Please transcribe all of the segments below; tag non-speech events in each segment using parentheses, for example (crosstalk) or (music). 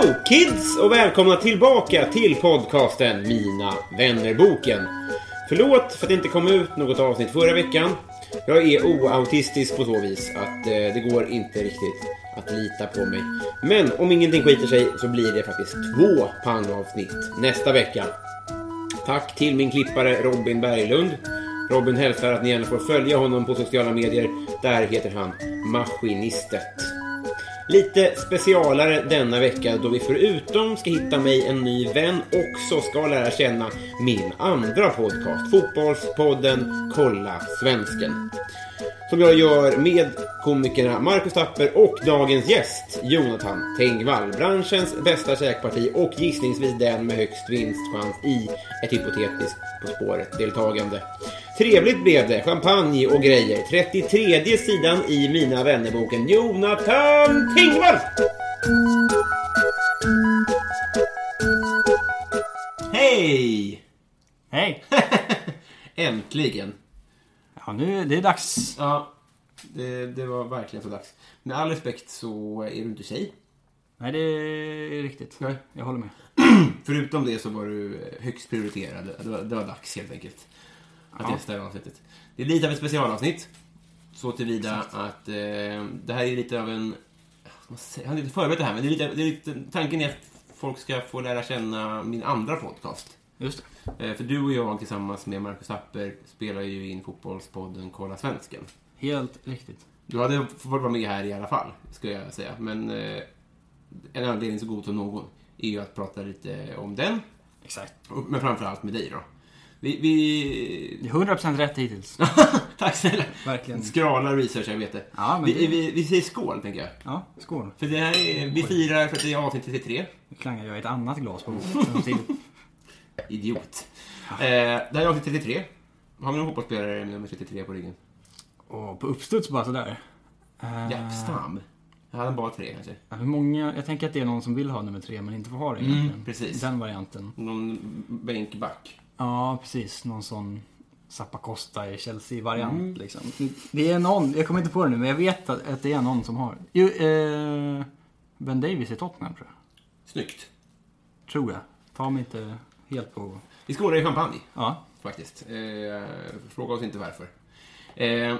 Hello kids och välkomna tillbaka till podcasten Mina vännerboken. Förlåt för att det inte kom ut något avsnitt förra veckan. Jag är oautistisk på så vis att eh, det går inte riktigt att lita på mig. Men om ingenting skiter sig så blir det faktiskt två pangavsnitt nästa vecka. Tack till min klippare Robin Berglund. Robin hälsar att ni gärna får följa honom på sociala medier. Där heter han Maskinistet. Lite specialare denna vecka då vi förutom ska hitta mig en ny vän också ska lära känna min andra podcast, Fotbollspodden Kolla Svensken. Som jag gör med komikerna Marcus Tapper och dagens gäst Jonathan Tengvall. Branschens bästa käkparti och gissningsvis den med högst vinstchans i ett hypotetiskt På spåret-deltagande. Trevligt blev det, champagne och grejer. 33 sidan i Mina vännerboken Jonathan Tengvall! Hej! Hej! (laughs) Äntligen! Ja, nu det är dags. Ja, det, det var verkligen så dags. Med all respekt så är du inte tjej. Nej, det är riktigt. Nej. Jag håller med. (clears throat) Förutom det så var du högst prioriterad. Det var, det var dags helt enkelt. Att Ja. gästa det avsnittet. Det är lite av ett specialavsnitt. Så tillvida att eh, det här är lite av en... Jag har inte förberett det här, men det är lite, det är lite, tanken är att folk ska få lära känna min andra podcast. Just det. Eh, för du och jag tillsammans med Marcus Tapper spelar ju in fotbollspodden Kolla Svensken. Helt riktigt. Du hade fått vara med här i alla fall, skulle jag säga. Men eh, en anledning så god som någon är ju att prata lite om den. Exakt. Men framförallt med dig då. Vi... vi... Det är 100% rätt hittills. (laughs) Tack snälla. Verkligen. Skrala research, jag vet det. Ja, vi, det- vi, vi säger skål, tänker jag. Ja, skål. För det här är, vi firar för att det är avsnitt 33. Nu klangar jag ett annat glas på bordet. (laughs) Idiot. Eh, det här är avsnitt 33. Har vi någon fotbollsspelare med nummer 33 på ryggen? Och på uppstuds bara sådär. Uh, Japstam. Jag hade bara tre kanske. Hur många, jag tänker att det är någon som vill ha nummer tre men inte får ha det egentligen. Mm, precis. Den varianten. Någon bänkback. Ja, precis. Någon sån Zappa Costa i Chelsea-variant Mm. liksom. Det är någon, jag kommer inte på det nu, men jag vet att, att det är någon som har. Jo, eh, Ben Davis i Tottenham tror jag. Snyggt. Tror jag. Ta mig inte helt på... Vi skålar i champagne. Ja. faktiskt. Eh, fråga oss inte varför. Eh,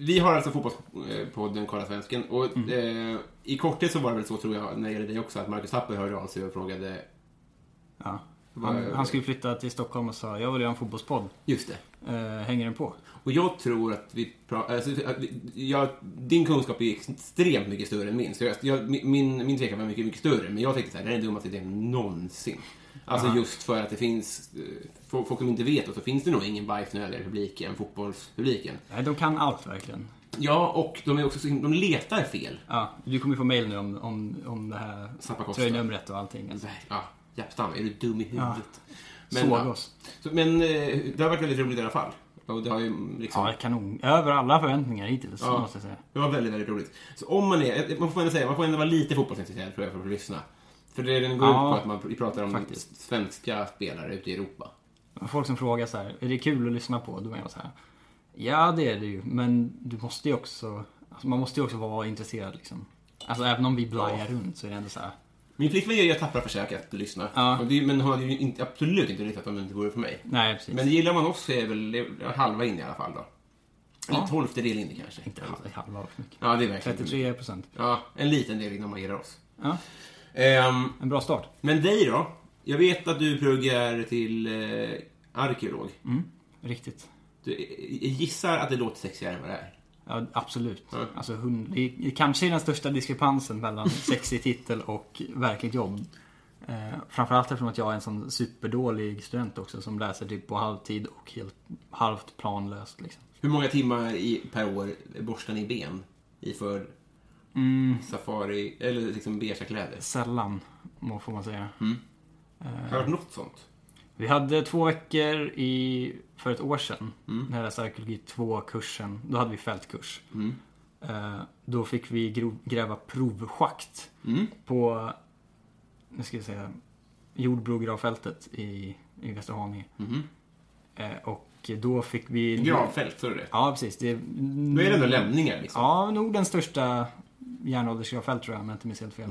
vi har alltså fotbollspodden Kolla Svensken och Mm. eh, i korthet så var det väl så tror jag när det gäller dig också att Marcus Tapper hörde av sig och frågade ja. Han, han skulle flytta till Stockholm och sa jag vill göra en fotbollspodd. just det. Eh, hänger den på? Och jag tror att vi pra- alltså, jag, Din kunskap är extremt mycket större än min. Så jag, jag, min, min tvekan var mycket, mycket större. Men jag tänkte så här, det här är den dummaste idén någonsin. Alltså just för att det finns, eh, folk som inte vet, så finns det nog ingen bajsnödigare publik än fotbollspubliken. Nej, de kan allt verkligen. Ja, och de är också så, de letar fel. Ja, du kommer ju få mail nu om, om, om det här tröjnumret och allting. Alltså. Ja, Japstam, är du dum i huvudet? Såg ja. oss. Så, men eh, det har varit väldigt roligt i alla fall. Och det har ju liksom... Ja, kanon. Över alla förväntningar hittills, Ja. måste jag säga. Det var väldigt, väldigt roligt. Så om man är, man får ändå säga, man får ändå vara lite fotbollsintresserad tror jag för att lyssna. För det den går Ja, ut på att man pratar om faktiskt. svenska spelare ute i Europa. Folk som frågar så här, är det kul att lyssna på? Då menar jag så här, ja det är det ju, men du måste ju också, alltså, man måste ju också vara intresserad liksom. Alltså även om vi blajar runt så är det ändå så här, Min flickvän gör ju tappra försök att lyssna. Ja. Det, men hon hade ju inte, absolut inte lyssnat om det inte vore för mig. nej precis. Men gillar man oss så är väl halva in i alla fall då. En tolftedel inne kanske. Inte halva, halva för mycket. Ja, det är verkligen 33 procent. Ja, en liten del innan man ger oss. Ja, Ehm, en bra start. men dig då? Jag vet att du pluggar till eh, arkeolog. Riktigt. Du, jag gissar att det låter sexigare än vad det är. Ja, absolut. Ja. Alltså, hund, det är kanske är den största diskrepansen mellan (laughs) sexig titel och verkligt jobb. Eh, framförallt eftersom att jag är en sån superdålig student också som läser typ på halvtid och helt halvt planlöst. Liksom. Hur många timmar i, per år borstar ni ben i för safari, eller liksom beiga kläder? Sällan, må- får man säga. Har det varit något sånt? Vi hade två veckor i, för ett år sedan, när jag läste arkeologi 2-kursen. Då hade vi fältkurs. Eh, då fick vi gräva provschakt på, nu ska jag säga, Jordbrogravfältet i, i Västerhaninge. Eh, och då fick vi... Gravfält, så är det Ja, precis. Det, Då är det ändå lämningar liksom. Ja, nog den största järnåldersgravfält tror jag, om jag inte minns helt fel.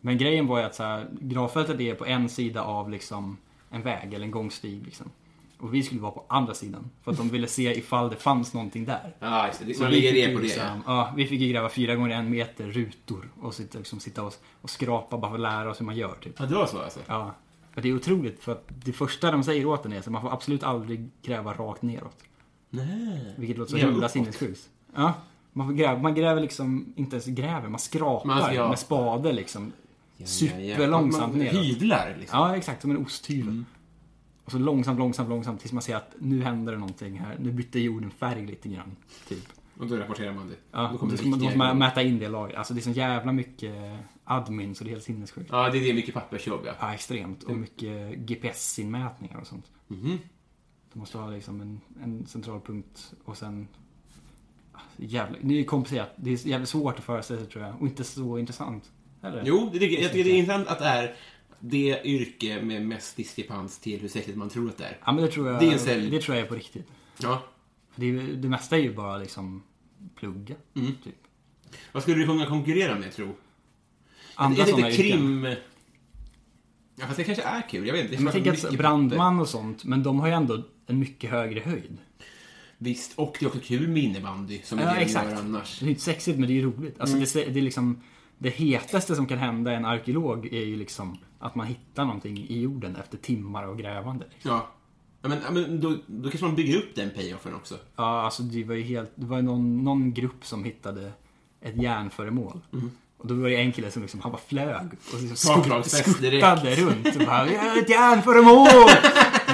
Men grejen var ju att så här, gravfältet är på en sida av liksom en väg eller en gångstig. Liksom. Och vi skulle vara på andra sidan. För att de ville se ifall det fanns någonting där. (laughs) Ja, just det. Så det ju på det. liksom, ja, vi fick ju gräva fyra gånger en meter rutor och sitta, liksom, sitta och, och skrapa bara för att lära oss hur man gör. Typ. Ja, det var så alltså? Ja. Och det är otroligt för att det första de säger åt en är att man får absolut aldrig gräva rakt neråt. Nej. Vilket låter så himla sinnessjukt. Ja. Man, gräva, man gräver liksom, inte ens gräver, man skrapar Man ska- med spade liksom. Ja, Superlångsamt Man neråt. Hyvlar liksom. Ja, exakt. Som en osthyvel. Mm. Och så långsamt, långsamt, långsamt tills man ser att nu händer det någonting här. Nu bytte jorden färg lite grann. Typ. Och då rapporterar man det. Ja, då kommer då det man, då måste man mäta in det lagret. Alltså det är så jävla mycket admin så det är helt sinnessjukt. Ja, det är det. Mycket pappersjobb, ja. Ja, extremt. Och mycket GPS-inmätningar och sånt. Mhm. Du måste ha liksom en, en central punkt och sen... Jävla, det är komplicerat. Det är jävligt svårt att föreställa sig tror jag. Och inte så intressant. Eller? Jo, det jag tycker det är intressant att det är det yrke med mest diskrepans till hur sexigt man tror att det är. Ja men det tror jag, Det är det, en sälj- tror jag är på riktigt. Ja. För det, är- det mesta är ju bara liksom plugga. Mm. Typ. Vad skulle du kunna konkurrera med, tro? Andra är det sådana inte yrken. krim... Ja, fast det kanske är kul. Jag vet inte. Det Men känns tänk att brandman och sånt, men de har ju ändå en mycket högre höjd. Visst, och det är också kul med innebandy som Ja, det exakt. gör annars. Det är inte sexigt men det är roligt. Alltså Mm. det, det är liksom Det hetaste som kan hända en arkeolog är ju liksom att man hittar någonting i jorden efter timmar av grävande. Liksom. Ja. ja men, men då, då kanske man bygger upp den payoffen också. Ja, alltså det var ju helt, det var ju någon, någon grupp som hittade ett järnföremål. Mm. Och då var det en kille som liksom, han bara flög och liksom skuttade runt och bara "Jag har ett järnföremål!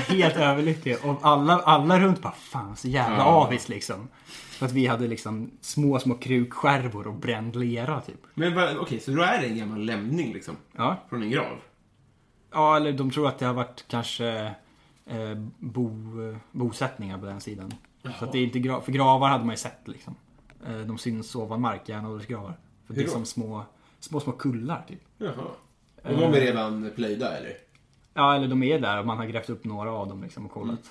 helt överlycklig. Och alla, alla runt bara, fan så jävla Ja. avis liksom. För att vi hade liksom små, små krukskärvor och bränd lera typ. Men okej, så då är det en gammal lämning liksom? Ja. Från en grav? Ja, eller de tror att det har varit kanske eh, bo, bosättningar på den sidan. Så att det är inte gra- för gravar hade man ju sett liksom. Eh, de syns ovan mark, järnåldersgravar. För det är som små, små, små kullar typ. Jaha. Och de är redan plöjda eller? Ja, eller de är där och man har grävt upp några av dem liksom och kollat.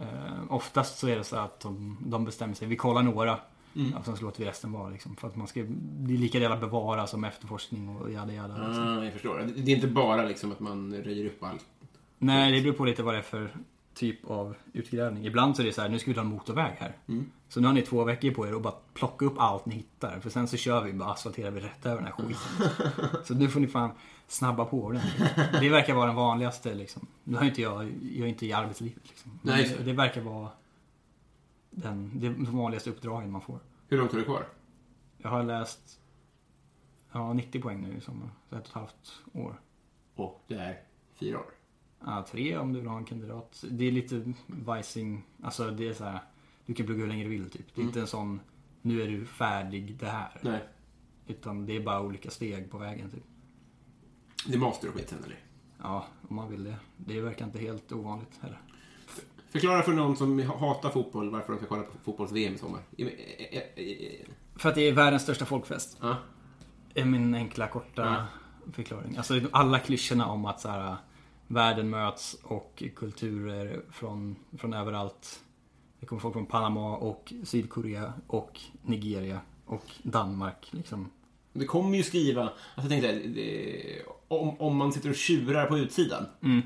Eh, oftast så är det så att de, de bestämmer sig, vi kollar några. Och sen så låter vi resten vara liksom. För att man ska, det är lika delar bevara som efterforskning och jada jada. Liksom. Ah, jag förstår. Det- Det är inte bara liksom att man röjer upp allt. Nej, det beror på lite vad det är för typ av utgrävning. Ibland så är det så här, nu ska vi dra en motorväg här. Så nu har ni två veckor på er att bara plocka upp allt ni hittar. För sen så kör vi, bara asfalterar vi rätt över den här skiten. (laughs) så nu får ni fan snabba på den. Det verkar vara den vanligaste liksom. Nu har inte jag, jag är inte i arbetslivet liksom. Nej, det. det verkar vara den, det de vanligaste uppdragen man får. Hur långt har du kvar? Jag har läst ja, 90 poäng nu i sommar. Så ett och ett halvt år. Och det är fyra år. Ja, tre om du vill ha en kandidat. Det är lite vajsing. Alltså det är så här. Du kan plugga hur länge du vill typ. Det är inte en sån, nu är du färdig det här. Nej. Utan det är bara olika steg på vägen typ. Det är master och skit sen eller? Ja, om man vill det. Det verkar inte helt ovanligt heller. Förklara för någon som hatar fotboll varför de ska kolla på fotbolls-VM i sommar. För att det är världens största folkfest. Ja. är min enkla korta Ja. förklaring. Alltså alla klyschorna om att så här, världen möts och kulturer från, från överallt. Det kommer folk från Panama och Sydkorea och Nigeria och Danmark liksom. Det kommer ju skriva, alltså jag tänkte, det, om, om man sitter och tjurar på utsidan Mm.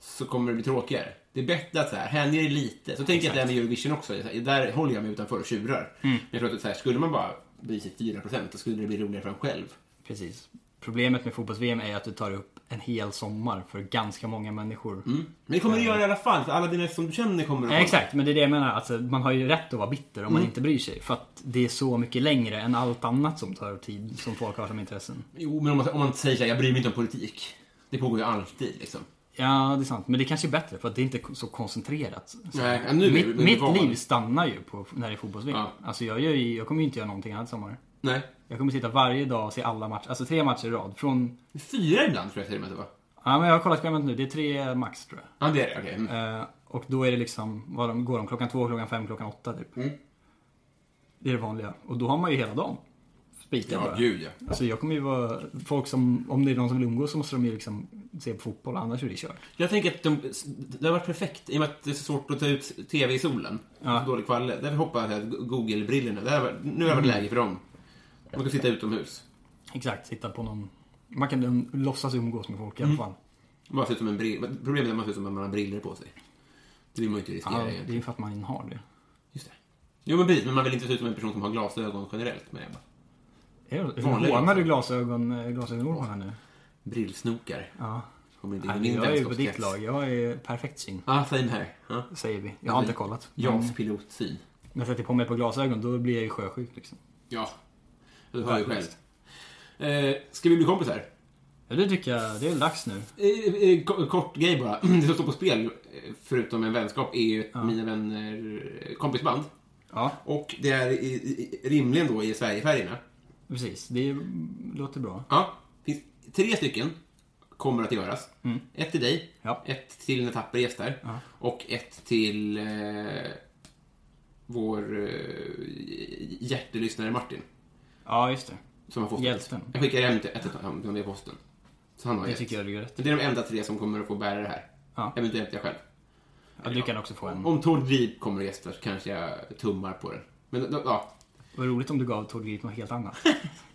så kommer det bli tråkigare. Det är bättre att så här, hänga er lite. Så tänker jag att det är med Eurovision också. Så här, Där håller jag mig utanför och tjurar. Mm. Men jag tror att så här, skulle man bara bli sig 4% då skulle det bli roligare för en själv. Precis. Problemet med fotbolls-VM är att du tar upp en hel sommar för ganska många människor. Men det kommer du göra i alla fall. För alla dina som du känner kommer att Ja, exakt, men det är det jag menar. Alltså, man har ju rätt att vara bitter om man inte bryr sig. För att det är så mycket längre än allt annat som tar tid, som folk har som intressen. Jo, men om man, om man säger så här, jag bryr mig inte om politik. Det pågår ju alltid liksom. Ja, det är sant. Men det kanske är bättre för att det är inte så koncentrerat. Så Nej, nu mitt nu mitt liv stannar ju på, när det är fotbolls-VM. Ja. Alltså jag, gör jag kommer ju inte göra någonting annat sommar. Nej. Jag kommer sitta varje dag och se alla matcher. Alltså tre matcher i rad. Från... Fyra ibland tror jag till och med det var. Ja, men jag har kollat schemat nu. Det är tre max tror jag. Ja, det är det. Okej. Mm. Eh, och då är det liksom, vad de, går de klockan två, klockan fem, klockan åtta typ. Det är det vanliga. Och då har man ju hela dagen. Spika Ja, gud ja. Alltså jag kommer ju vara, folk som, om det är någon som vill umgås så måste de ju liksom se på fotboll, annars är det kört. Jag tänker att de, det har varit perfekt i och med att det är så svårt att ta ut TV i solen. Ja. Så dålig kvalitet. Därför hoppas jag att Google-brillorna, nu har det varit läge för dem. Man kan sitta utomhus. Exakt, sitta på någon, man kan um, låtsas umgås med folk i alla fall. Man ser ut som en brill. Problemet är att man ser ut som att man har briller på sig. Det vill man ju inte riskera Ja, det är egentligen. för att man har det. Just det. Jo men precis, men man vill inte se ut som en person som har glasögon generellt Är det- Vanliga Hånar du glasögon, glasögonormarna nu? brillsnokar. Ja. Kommer inte Nej, in men min jag är ju på ditt lag, jag är perfekt syn, Ja, same här. Ja. säger vi. Jag har inte kollat. Men JAS pilotsyn. när jag sätter på mig på glasögon, då blir jag ju sjösjuk liksom. Ja. Du hör ju själv. Eh, ska vi bli kompisar? Ja, det tycker jag, det är dags nu. Eh, eh, ko- Kort grej bara. (clears throat) Det som står på spel, förutom en vänskap, är ju mina vänner eh, kompisband. Ja, Och det är i, i, rimligen då i Sverigefärgerna. precis. Det låter bra. Ja, finns tre stycken kommer att göras. Ett till dig, Mm. Ja. ett till när Tapper gästar och ett till eh, vår eh, hjärtelyssnare Martin. Ja, just det. Som har fått Hjälten. Jag skickar hem till ett av dem med posten. Så han har Det ett. tycker jag du gör rätt Det är de enda tre som kommer att få bära det här. Ja. Eventuellt jag själv. Ja, du kan också få en. Om Tord Grip kommer och gästar så kanske jag tummar på det. Men då- ja, Vad roligt om du gav Tord Grip något helt annat.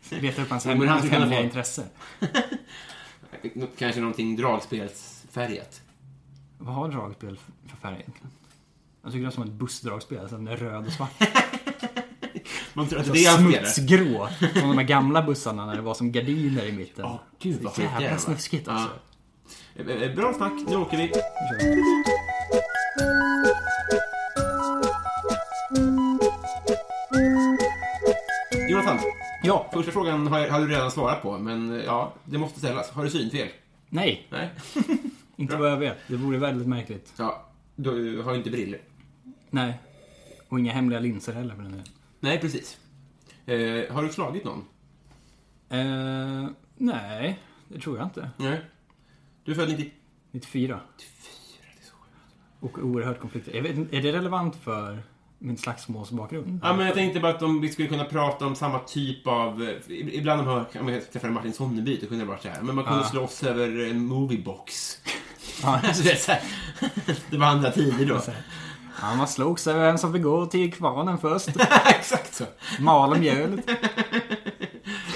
Leta upp hans Ja, men han hans skulle kunna hemliga få- intresse. (laughs) nå- kanske någonting dragspelsfärgat. Vad har dragspel för- färg egentligen? Jag tycker det är som ett bussdragspel, alltså den är röd och svart. (laughs) Man tror att det är spelar. Smutsgrå. Som de här gamla bussarna när det var som gardiner i mitten. Ja, gud vad skit Jävla snuskigt alltså. Ja. Eh, eh, Bra snack, nu åker vi. Jonathan, Ja. första frågan har, jag, har du redan svarat på, men eh, ja, det måste ställas. Har du synfel? Nej, Nej. (laughs) inte vad jag vet. Det vore väldigt märkligt. Ja, du har ju inte briller. Nej. Och inga hemliga linser heller för den delen. Nej, precis. Eh, har du slagit någon? Eh, nej, det tror jag inte. Nej. Du är född 90... 94. Och oerhört konflikter. Vet, är det relevant för min slagsmålsbakgrund? Ja, men jag tänkte bara att om vi skulle kunna prata om samma typ av... eh, Ibland om jag, om jag träffade Martin Sonneby, det kunde det varit så här. Men man kunde Ja. slåss över en moviebox. (laughs) Alltså, det, är så här, (laughs) det var andra tider då. Ja, man slogs över vem som fick gå till kvarnen först. (laughs) Exakt så. Mala mjölet.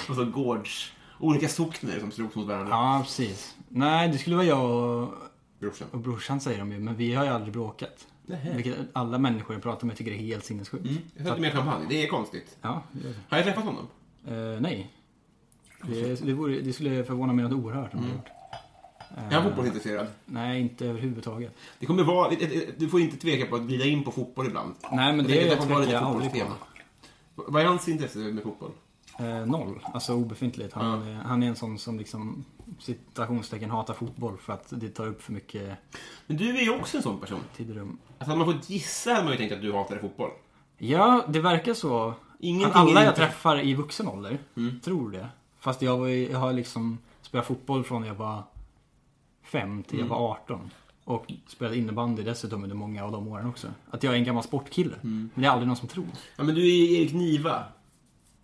Och så gårds... Olika sockner som slogs mot varandra. Ja, precis. Nej, det skulle vara jag och, Brorsan. och brorsan säger de ju, men vi har ju aldrig bråkat. Vilket alla människor jag pratar med tycker är helt sinnessjukt. Jag satte mer champagne. Det är konstigt. Ja, det det. Har jag träffat honom? Eh, nej. Det, det, vore, det skulle förvåna mig något oerhört om jag gjort. Är han fotbollsintresserad? Nej, inte överhuvudtaget. Det kommer vara... Du får inte tveka på att glida in på fotboll ibland. Nej, men det det får vara lite fotbollstema. Vad är hans intresse med fotboll? Eh, noll. Alltså obefintligt. Han, eh, han är en sån som liksom citationstecken hatar fotboll för att det tar upp för mycket Men du är ju också en sån person. tid och rum. Alltså, hade man fått gissa hade man ju tänkt att du hatade fotboll. Ja, det verkar så. Ingenting alla jag inte- Mm. träffar i vuxen ålder tror det. Fast jag, var, jag har liksom spelat fotboll från jag var fem till jag var 18. Och spelat innebandy dessutom under många av de åren också. Att jag är en gammal sportkille. Mm. Men det är aldrig någon som tror. Ja, men du är Erik Niva.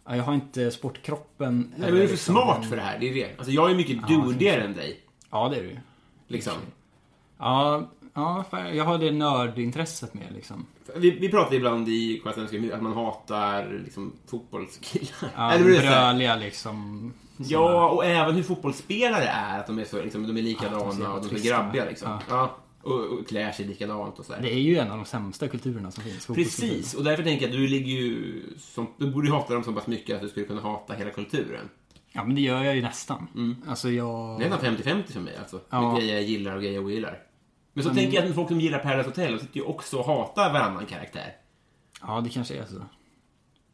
Ja, Jag har inte sportkroppen. Nej, men du är för liksom smart för det här. Det är det. Alltså, jag är mycket Ja, dudigare än dig. Ja, det är du ju. Liksom. Ja, ja, för jag har det nördintresset med liksom. Vi, vi pratar ibland i Svenska att man hatar liksom, fotbollskillar. Ja, bröliga liksom. Ja, och även hur fotbollsspelare är. Att de är, så, liksom, de är likadana Ja, och de är grabbiga. Liksom. Ja. Ja. Och, och klär sig likadant och så här. Det är ju en av de sämsta kulturerna som finns. Precis, och därför tänker jag att du ligger ju... Som, du borde ju hata dem så pass mycket att du skulle kunna hata hela kulturen. Ja, men det gör jag ju nästan. Alltså jag... Det är nästan 50-50 för mig alltså. Ja. Grejer jag gillar och grejer jag ogillar. Men så tänker jag att folk som gillar Paradise Hotel, sitter ju också och hatar varannan karaktär. Ja, det kanske är så.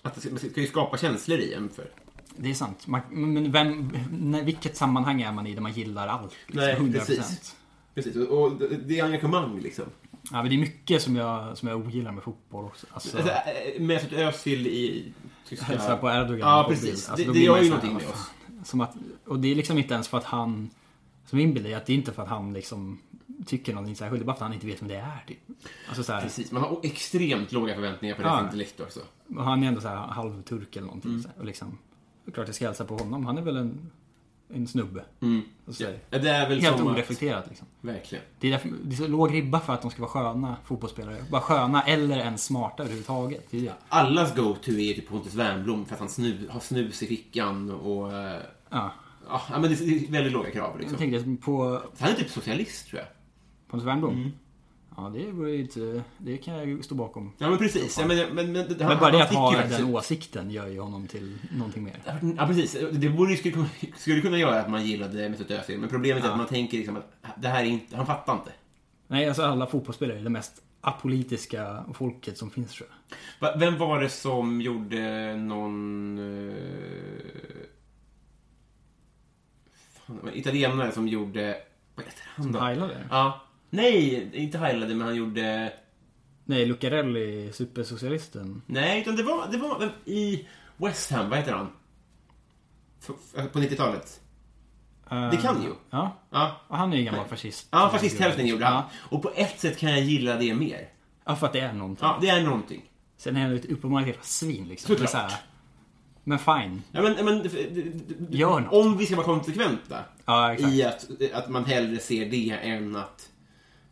Att det ska, man ska ju skapa känslor i en för. Det är sant. Man, men vem, när, vilket sammanhang är man i där man gillar allt? Liksom, Nej, 100%. precis. Precis, och, det- är engagemang liksom. Ja, men det är mycket som jag, som jag ogillar med fotboll också. Alltså, Alltså, äh, Mesut Özil i tyska... hälsa på Erdogan. Ja, precis. Alltså, det gör ju någonting med oss. Som att, och det är liksom inte ens för att han, som min bild är, att det är inte för att han liksom tycker någonting särskilt, det är bara för att han inte vet vem det är. Typ. Alltså så här, Precis, man har extremt låga förväntningar på Ja. deras intellekt också. och han är ändå så här halvturk eller någonting. Mm. Så här, och liksom, det är klart jag ska hälsa på honom, han är väl en, en snubbe. Här, Ja, det är väl Helt oreflekterat liksom. Verkligen. Det är, därför, det är så låg ribba för att de ska vara sköna fotbollsspelare. Bara sköna eller ens smarta överhuvudtaget. Det är det. Allas go-to är typ Pontus Wernbloom för att han snu, har snus i fickan och... eh, Ja. Ja, men det är väldigt låga krav Jag liksom. tänkte på Han är typ socialist tror jag. Pontus Wernbloom. Mm. Ja, det vore ju inte... Det kan jag ju stå bakom. Ja men precis. Ja, men, men, men, men, bara det att ha den faktiskt- åsikten gör ju honom till någonting mer. Ja precis. Det borde, skulle, kunna- skulle kunna göra att man gillade Mesut Özil. Men problemet är Ja. att man tänker liksom att det här är inte... Han fattar inte. Nej, alltså alla fotbollsspelare är det mest apolitiska folket som finns tror jag. Vem var det som gjorde någon... Uh, fan, italienare som gjorde... Vad heter han då? Heilade? Ja. Nej, inte heilade men han gjorde... Nej, Lucarelli, supersocialisten. Nej, utan det var, det var i West Ham, vad heter han? På 90-talet. Det kan ju. Ja, Ja. han är ju gammal fascist. Ja, fascisthälften gjorde han. Ja. Och på ett sätt kan jag gilla det mer. Ja, för att det är någonting. Ja, det är någonting. Sen är han ett uppenbarligen jävla svin liksom. Såklart. Så här, Men fine. Ja, men, men, Gör något. om vi ska vara konsekventa Ja, exakt. i att, att man hellre ser det än att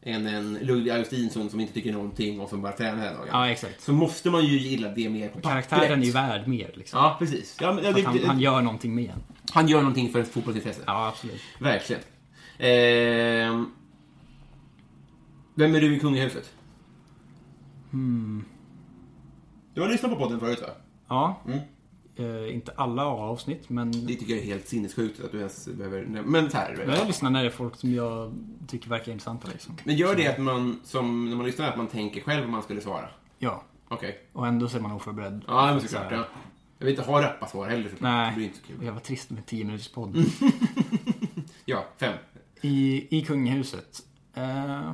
än en Ludvig Augustinsson som inte tycker någonting och som bara tränar hela dagen. Ja, exakt. Så måste man ju gilla det mer på Karaktären är ju värd mer liksom. Ja, precis. Ja, men, ja, det, han, han gör någonting med en. han gör någonting för ett fotbollsintresse. Ja, absolut. Verkligen. Ehm, vem är du i kungahuset? Hmm. Du har lyssnat på podden förut va? Ja. Mm. Eh, inte alla avsnitt, men Det tycker jag är helt sinnessjukt att du ens behöver... Men så här. jag lyssnar när det är folk som jag tycker verkar intressanta liksom. Men gör det att man, som när man lyssnar, att man tänker själv vad man skulle svara? Ja. Okej. Och ändå så är man oförberedd. Ja, men Så såklart. här, Ja. Jag vill inte ha rappa svar heller såklart. Det blir Nej. inte så kul. Jag var trist med 10 minuters podd. (laughs) Ja, fem. I, I kungahuset. Eh,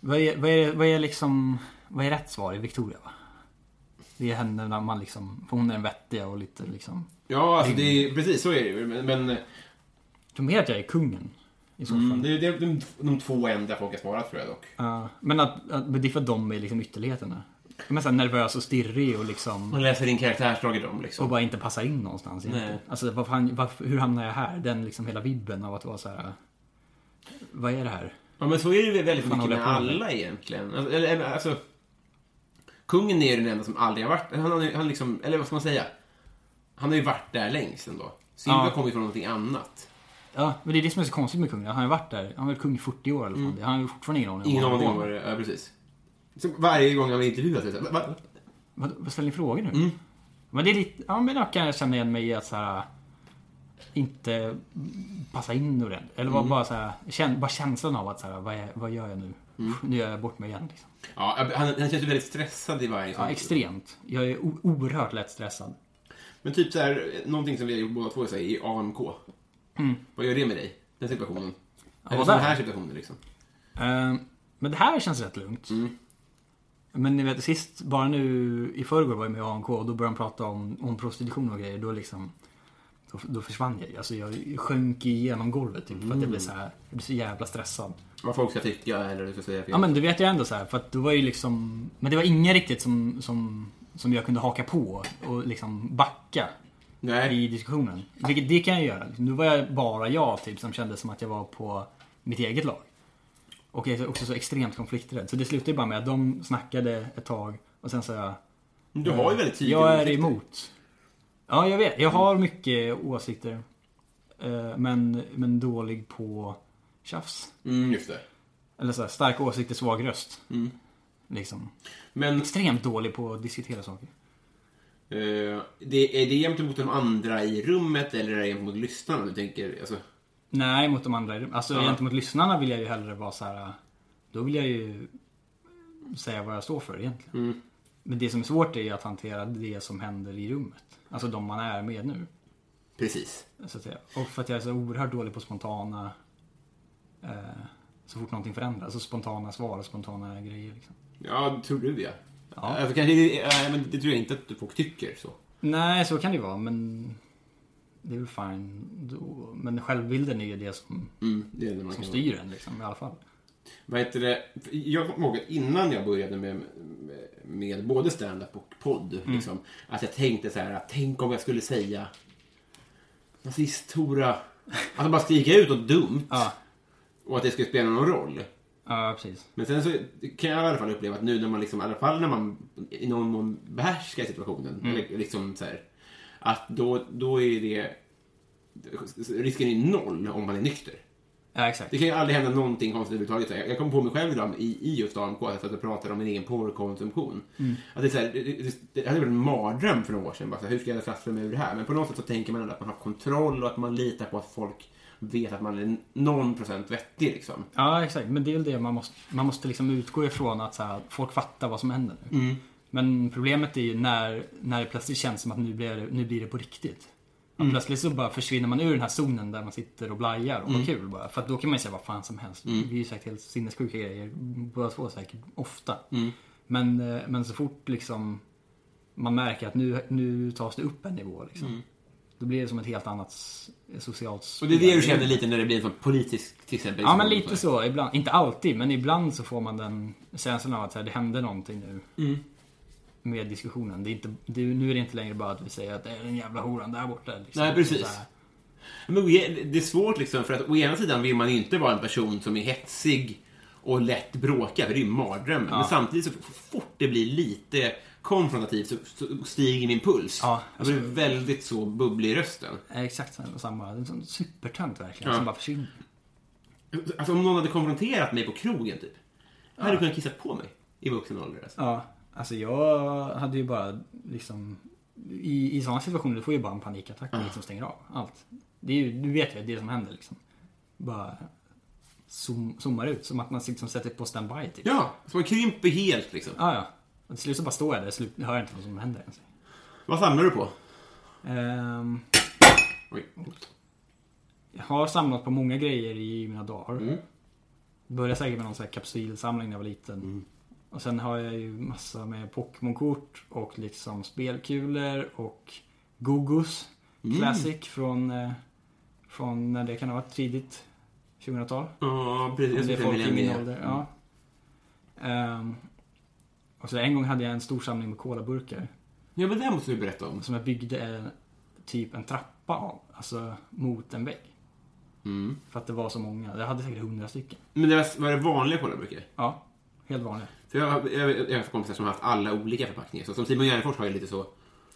vad, är, vad, är, vad är liksom... Vad är rätt svar i Victoria va? Det är henne när man liksom... För hon är den vettiga och lite liksom... Ja, alltså det är, precis så är det ju. Men, men Jag mer att jag är kungen. I så fall. mm, det är, det är de, de två enda folk har svarat tror jag dock. Ja, men att, att, det är för att de är liksom ytterligheterna. De är så nervös och stirrig och liksom... Man läser in karaktärsdrag i dem liksom. Och bara inte passar in någonstans. Nej. Inte. Alltså, vad fan, varför, hur hamnar jag här? Den liksom hela vibben av att vara så här. Vad är det här? Ja, men så är det väldigt mycket med jag alla egentligen. Alltså, eller, alltså, kungen är ju den enda som aldrig har varit... Han, har han liksom, eller vad ska man säga? Han har ju varit där längst ändå. Silva Ja. kommer ju från någonting annat. Ja, men det är det som är så konstigt med kungen. Han har ju varit där. Han har varit kung i 40 år eller mm. Han har ju fortfarande ingen aning Ingen vad han aning om vad det är. Ja, precis. Så varje gång han blir intervjuad så va? Vad, vad ställer ni frågor nu? Mm. Men det är lite... Ja, men jag kan känna igen mig i att så här... Inte passa in ordentligt. Eller Mm. bara, så här... Bara känslan av att så här, vad, är, vad gör jag nu? Mm. Nu gör jag bort mig igen liksom. Ja, han, han känns ju väldigt stressad i varje Ja, extremt. Jag är oerhört lätt stressad. Men typ så här, någonting som vi har gjort båda två så här, i AMK. Vad gör det med dig? Den situationen? Eller Mm. vad sån där? här situationen liksom. Eh, men det här känns rätt lugnt. Men ni vet, sist, bara nu i förrgår var jag med i AMK och då började de prata om, om prostitution och grejer. Då liksom, då, då försvann jag. Alltså jag sjönk igenom golvet typ. För att jag blev så här, jag blev så jävla stressad. Vad folk ska tycka eller du ska säga fel. Ja men det vet jag ändå så här, för att då var ju liksom, men det var ingen riktigt som, som, som jag kunde haka på och liksom backa Nej. i diskussionen. Vilket det kan jag göra. Nu var jag bara jag typ som kände som att jag var på mitt eget lag. Och jag är också så extremt konflikträdd. Så det slutade bara med att de snackade ett tag och sen sa jag Du har ju väldigt tydliga Jag är åsikter. emot. Ja, jag vet. Jag har mycket åsikter. Eh, Men, men dålig på tjafs. Mm, just det. Eller så här, stark åsikter, svag röst. Mm. Liksom. Men Extremt dålig på att diskutera saker. eh, det, är det gentemot de andra i rummet eller är det gentemot lyssnarna? Du tänker, alltså, Nej, mot de andra. Alltså Ja. gentemot lyssnarna vill jag ju hellre vara så här. Då vill jag ju säga vad jag står för egentligen. Mm. Men det som är svårt är att hantera det som händer i rummet. Alltså de man är med nu. precis. Så att säga. Och för att jag är så oerhört dålig på spontana... Eh, så fort någonting förändras. Så spontana svar och spontana grejer. Liksom. Ja, tror du ja. Ja. Alltså, kanske, äh, men det tror jag inte att folk tycker så. Nej, så kan det ju vara. Men det är väl fine då. Men självbilden är ju det som, Mm, det är det som styr en liksom, i alla fall. Vad heter det? Jag kommer ihåg att innan jag började med, med, med både stand-up och podd, Mm. liksom, att jag tänkte så här, att tänk om jag skulle säga nazist-hora. Alltså bara skrika ut och dumt. Ja. Och att det skulle spela någon roll. Ja, precis. Men sen så kan jag i alla fall uppleva att nu när man liksom, i alla fall när man i någon mån behärskar situationen, Mm. eller liksom så här, att då, då är det, risken är noll om man är nykter. Ja, exakt. Det kan ju aldrig hända någonting konstigt överhuvudtaget. Jag kom på mig själv idag i, i just AMK att jag pratade om min egen porrkonsumtion. Att det, är så här, det, det, det hade varit en mardröm för några år sedan. Bara så här, hur ska jag trassla mig ur det här? Men på något sätt så tänker man ändå att man har kontroll och att man litar på att folk vet att man är någon procent vettig liksom. Ja, exakt. Men det är väl det man måste, man måste liksom utgå ifrån att så här, folk fattar vad som händer nu. Mm. Men problemet är ju när, när det plötsligt känns som att nu blir det, nu blir det på riktigt. Mm. plötsligt så bara försvinner man ur den här zonen där man sitter och blajar och har kul bara. För att då kan man ju säga vad fan som helst. Mm. Vi är ju säkert helt sinnessjuka grejer, båda två säkert, ofta. Mm. Men, eh, men så fort liksom man märker att nu, nu tas det upp en nivå liksom. Då blir det som ett helt annat socialt Mm. Och det är det du känner lite när det blir en sån politisk till exempel. Ja men lite så, ibland, inte alltid, men ibland så får man den känslan av att här, det hände någonting nu. Mm. Med diskussionen. Det är inte, det, nu är det inte längre bara att vi säger att det är den jävla horan där borta. Liksom. Nej, precis. Men det är svårt liksom för att å ena sidan vill man ju inte vara en person som är hetsig och lätt bråkar, för det är ju mardrömmen. Men samtidigt så fort det blir lite konfrontativt så, så stiger min puls. Ja, jag blir väldigt så bubblig i rösten. Exakt samma. En sån supertönt verkligen, Ja. som bara försvinner. Alltså om någon hade konfronterat mig på krogen typ. Jag hade kunnat kissa på mig i vuxen ålder. Alltså. Ja, alltså jag hade ju bara liksom... I, i sådana situationer du får ju bara en panikattack och liksom stänger av allt. Det är ju, du vet ju det som händer liksom. Bara zoom, zoomar ut, som att man liksom sätter på standby typ. Ja, så man krymper helt liksom. Ja, ja. Och till slut så bara står jag där, slut, hör inte vad som händer ens. Vad samlar du på? Oj. jag har samlat på många grejer i mina dagar. Mm. Började säkert med någon sån här kapsylsamling när jag var liten. Mm. Och sen har jag ju massa med Pokémon-kort och liksom spelkulor och Gogos Mm. Classic från, eh, från när det kan ha varit tidigt 2000-tal. Ja, precis. Det är folk i min ålder. Ja. Ehm, och så en gång hade jag en stor samling med colaburkar. Ja, men det här måste du berätta om. Som jag byggde en, typ en trappa av. Alltså mot en vägg. Mm. För att det var så många. Jag hade säkert hundra stycken. Men det var, var det vanliga kolaburkar? Ja, helt vanliga. För jag, har- jag, jag har kompisar som har haft alla olika förpackningar. Så som Simon Gärdenfors har ju lite så.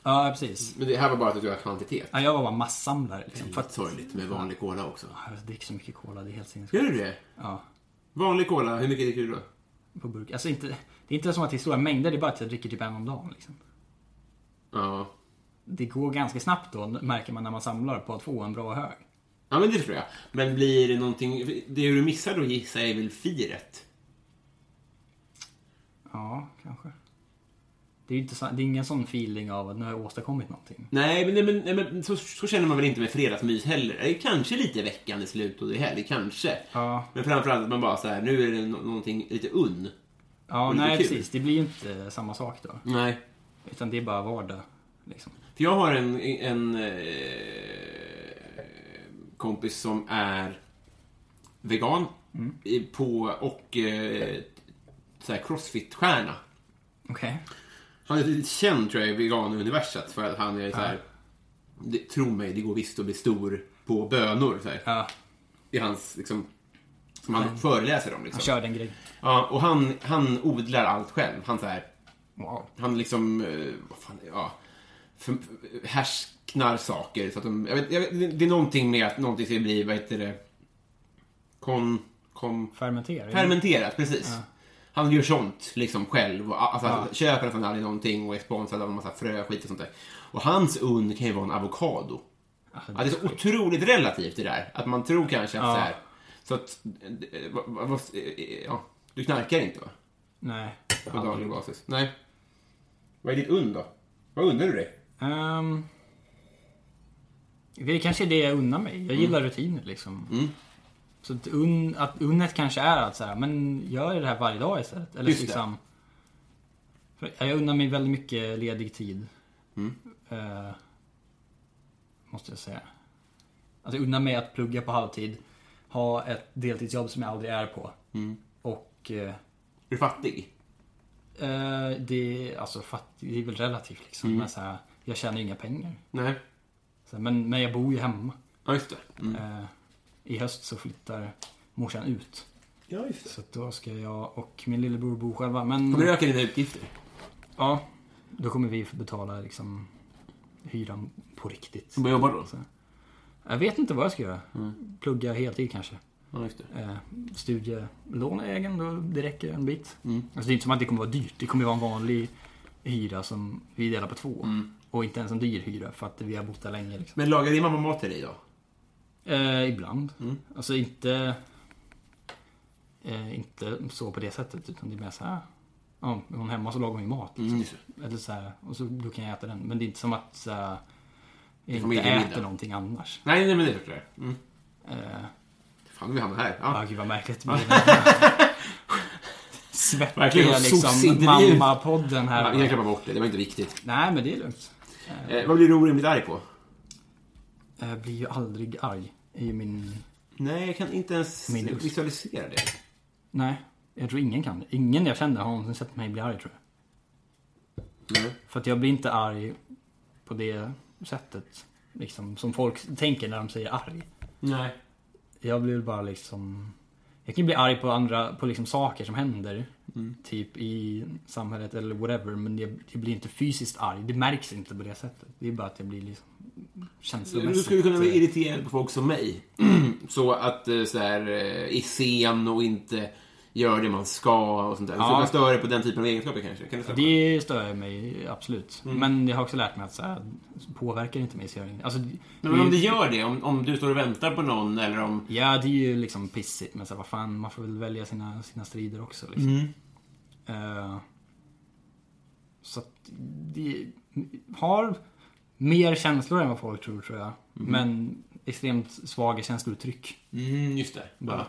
Ja, precis. Men det här var bara att du har kvantitet. Ja, jag var bara massamlare liksom. För att, sorgligt med vanlig cola också. jag dricker så mycket cola, det är helt Gör sinnessjukt. du det? Ja, Vanlig cola, hur mycket dricker du då? på burk. Alltså inte, det är inte som att det är stora mängder, det är bara att jag dricker typ en om dagen liksom. Ja. Det går ganska snabbt då, märker man när man samlar, på att få en bra hög. Ja, men det förstår jag. Men blir det någonting... Det du missar då gissar jag är väl firet? Ja, kanske. Det är inte det är ingen sån feeling av att nu har jag åstadkommit någonting. Nej, men, nej, men, nej, men så, så känner man väl inte med fredagsmys heller. Det är kanske lite veckan i slut och det helg, kanske. Ja, Men framförallt att man bara så här, nu är det nå- någonting lite unn. ja lite nej kul. precis. Det blir ju inte samma sak då. Nej. Utan det är bara vardag. Liksom. För jag har en, en eh, kompis som är vegan i- på, och eh, så här crossfit-stjärna. Okej. Han är lite känd tror jag i veganuniverset för att han är så här. Det, tro mig, det går visst att bli stor på bönor. Så här. Ja, Det är hans, liksom, som han föreläser om. Liksom. han kör den grejen. Ja, och han, han odlar allt själv. Han så här, Wow. han liksom, eh, vad fan, ja, för, härsknar saker. Så att de, jag vet, jag vet, det är någonting med att någonting ska bli, vad heter det, kon, kom... Fermentera. Fermenterat, precis. Han gör sånt liksom själv. Och, alltså, Ja. Köper nästan aldrig någonting och är sponsrad av en massa frö och sånt där. Och hans ugn kan ju vara en avokado. Ja, det är så otroligt relativt det där. Att man tror kanske att Ja. så här... Så att... eh, vad- eh, Ja, du knarkar inte va? Nej. På daglig basis. Nej. Vad är ditt ugn då? Vad undrar du dig? Ehm, det är kanske det jag unnar mig. Jag Mm. gillar rutiner liksom. Så att, un, att unnet kanske är att så här, men gör det här varje dag istället. Eller Just det. liksom, för jag unnar mig väldigt mycket ledig tid. Mm. Eh, måste jag säga. Alltså jag unnar mig att plugga på halvtid. Ha ett deltidsjobb som jag aldrig är på. Mm. Och eh, Är du fattig? eh, det, är- alltså, fatt, det är väl relativt liksom. Mm. Men så här, jag tjänar inga pengar. Nej. Så, men, men jag bor ju hemma. Ja, just det. Mm. I höst så flyttar morsan ut. Ja, just det. Så att då ska jag och min lillebror bo själva. Men Kommer du öka dina utgifter? ja, då kommer vi betala liksom hyran på riktigt. Vad jobbar du då? Så, jag vet inte vad jag ska göra. Mm. Plugga heltid kanske. Ja, just det. Eh, studielån är egen, då det räcker en bit. Mm. Alltså det är inte som att det kommer vara dyrt. Det kommer vara en vanlig hyra som vi delar på två. Mm. Och inte ens en dyr hyra för att vi har bott där länge. Liksom. Men lagar din mamma mat till dig då? Eh, ibland. Mm. Alltså inte... Eh, inte så på det sättet, utan det är mer så här... Ja, är hon hemma så lagar hon ju mat. Liksom. Mm, just det. Eller så här, och så, då kan jag äta den. Men det är inte som att så här, jag inte äter middag. någonting annars. Nej, nej, men det är klart. Mm. Eh, Fan, vi hamnar här. ja, Ja. gud vad märkligt. (laughs) Svettiga liksom mamma-podden här. Ja, jag klipper bort det, det var inte viktigt. Nej, men det är lugnt. Eh, vad blir du orimligt arg på? Jag blir ju aldrig arg. Ju min... Nej, jag kan inte ens Min visualisera det. Nej, jag tror ingen kan det. Ingen jag känner har någonsin sett mig bli arg, tror jag. Nej. För att jag blir inte arg på det sättet. Liksom, som folk tänker när de säger arg. Nej. Jag blir bara liksom... Jag kan bli arg på andra, på liksom saker som händer. Mm. Typ i samhället eller whatever. Men jag, jag blir inte fysiskt arg. Det märks inte på det sättet. Det är bara att jag blir liksom Du känslomässigt... skulle kunna bli eh, irriterad på folk som mig. (clears throat) så att eh, så här, eh, är sen och inte gör det man ska och sånt där. Ja. Så man stör dig på den typen av egenskaper kanske? Kan det? Det stör mig absolut. Mm. Men jag har också lärt mig att så här, påverkar inte mig så gör det alltså, Men, men om det gör det, om, om du står och väntar på någon eller om... Ja, det är ju liksom pissigt. Men så här, vad fan, man får väl välja sina, sina strider också. Liksom. Eh, så att det har mer känslor än vad folk tror, tror jag. Men extremt svaga känslouttryck. Mm, just det. Bara.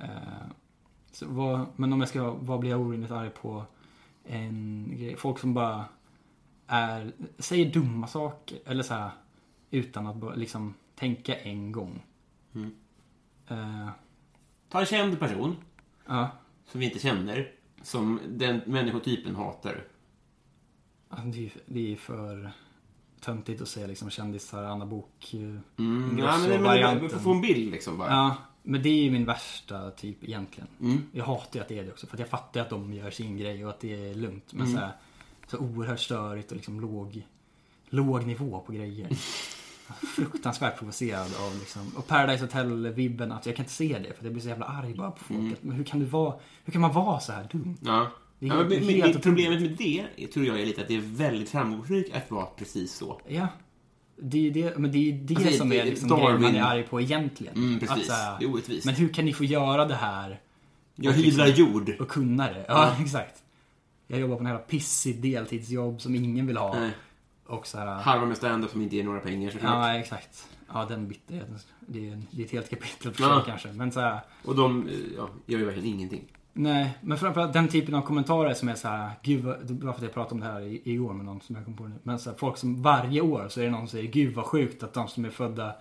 Eh, så vad, men om jag ska, vad blir jag orimligt arg på? En grej. Folk som bara är, säger dumma saker. Eller så här, utan att liksom tänka en gång. Eh, Ta en känd person ja. som vi inte känner, som den människotypen hatar. Alltså, det, är, det är för töntigt att säga liksom kändisar, Anna Bok Mm, ja, men, men, får få en bild liksom bara. Ja, men det är ju min värsta typ egentligen. Mm. Jag hatar ju att det är det också. För att jag fattar att de gör sin grej och att det är lugnt. Men Mm. så, här, så oerhört störigt och liksom låg, låg nivå på grejer. (laughs) Fruktansvärt provocerad av liksom. Och Paradise Hotel-vibben, att jag kan inte se det. För jag blir så jävla arg bara på folk. Mm. Men hur kan, du vara, hur kan man vara så här dum? Ja. Ja, men, men, men problemet med det tror jag är lite att det är väldigt framgångsrikt att vara precis så. Ja. Det är det, men det, är det Alltså, som det- är liksom Darwin- grejen man är arg på egentligen. Mm, precis. så här, Det är orättvist. Men hur kan ni få göra det här Jag hyvlar liksom- jord. och kunna det? Ja, (laughs) exakt. Jag jobbar på en jävla pissig deltidsjobb som ingen vill ha. Nej. Och så här, Harva med stand-up som inte ger några pengar såklart. Ja, exakt. Ja, den bitterheten. Det är, det är ett helt kapitel för Ja. sig kanske. Men så här, Och de eh, ja, gör ju verkligen ingenting. Nej. Men framförallt den typen av kommentarer som är så här, gud vad, det var för att jag pratade om det här i- igår med någon som jag kom på nu. Men så här, folk som varje år så är det någon som säger, gud vad sjukt att de som är födda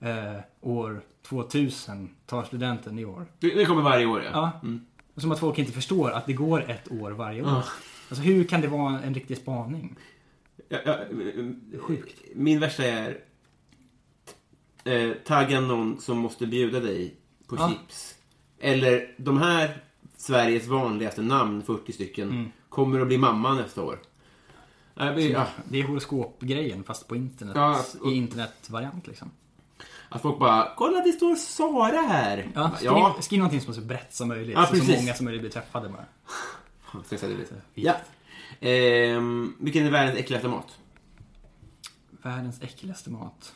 eh, år 2000 tar studenten i år. Det, det kommer varje år, ja. Ja. Mm. Som att folk inte förstår att det går ett år varje år. Alltså hur kan det vara en riktig spaning? Ja, ja, Sjukt. Min värsta är eh, tagga någon som måste bjuda dig på Ja. chips. Eller de här Sveriges vanligaste namn, 40 stycken, Mm. kommer att bli mamma nästa år. Nej, men, ja. Det är horoskopgrejen fast på internet. Ja, och- I internetvariant liksom. Att folk bara, kolla det står Sara här. Ja, skriv, ja. skriv någonting som är så brett som möjligt. Ja, så, så många som möjligt blir träffade bara. (laughs) Fan, lite. Ja. Ehm, vilken är världens äckligaste mat? Världens äckligaste mat.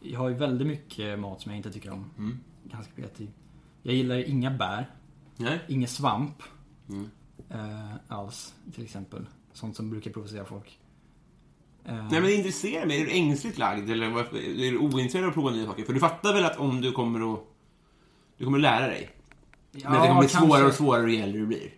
Jag har ju väldigt mycket mat som jag inte tycker om. Mm. Ganska kreativ. Jag gillar inga bär, Nej? ingen svamp. Mm. Eh, alls, till exempel. Sånt som brukar provocera folk. Eh, Nej men det intresserar mig. Är du ängsligt lagd eller varför- är du ointresserad av att prova nya saker? För du fattar väl att om du kommer att... Du kommer att lära dig. men att det kommer bli kanske. svårare och svårare ju äldre du blir.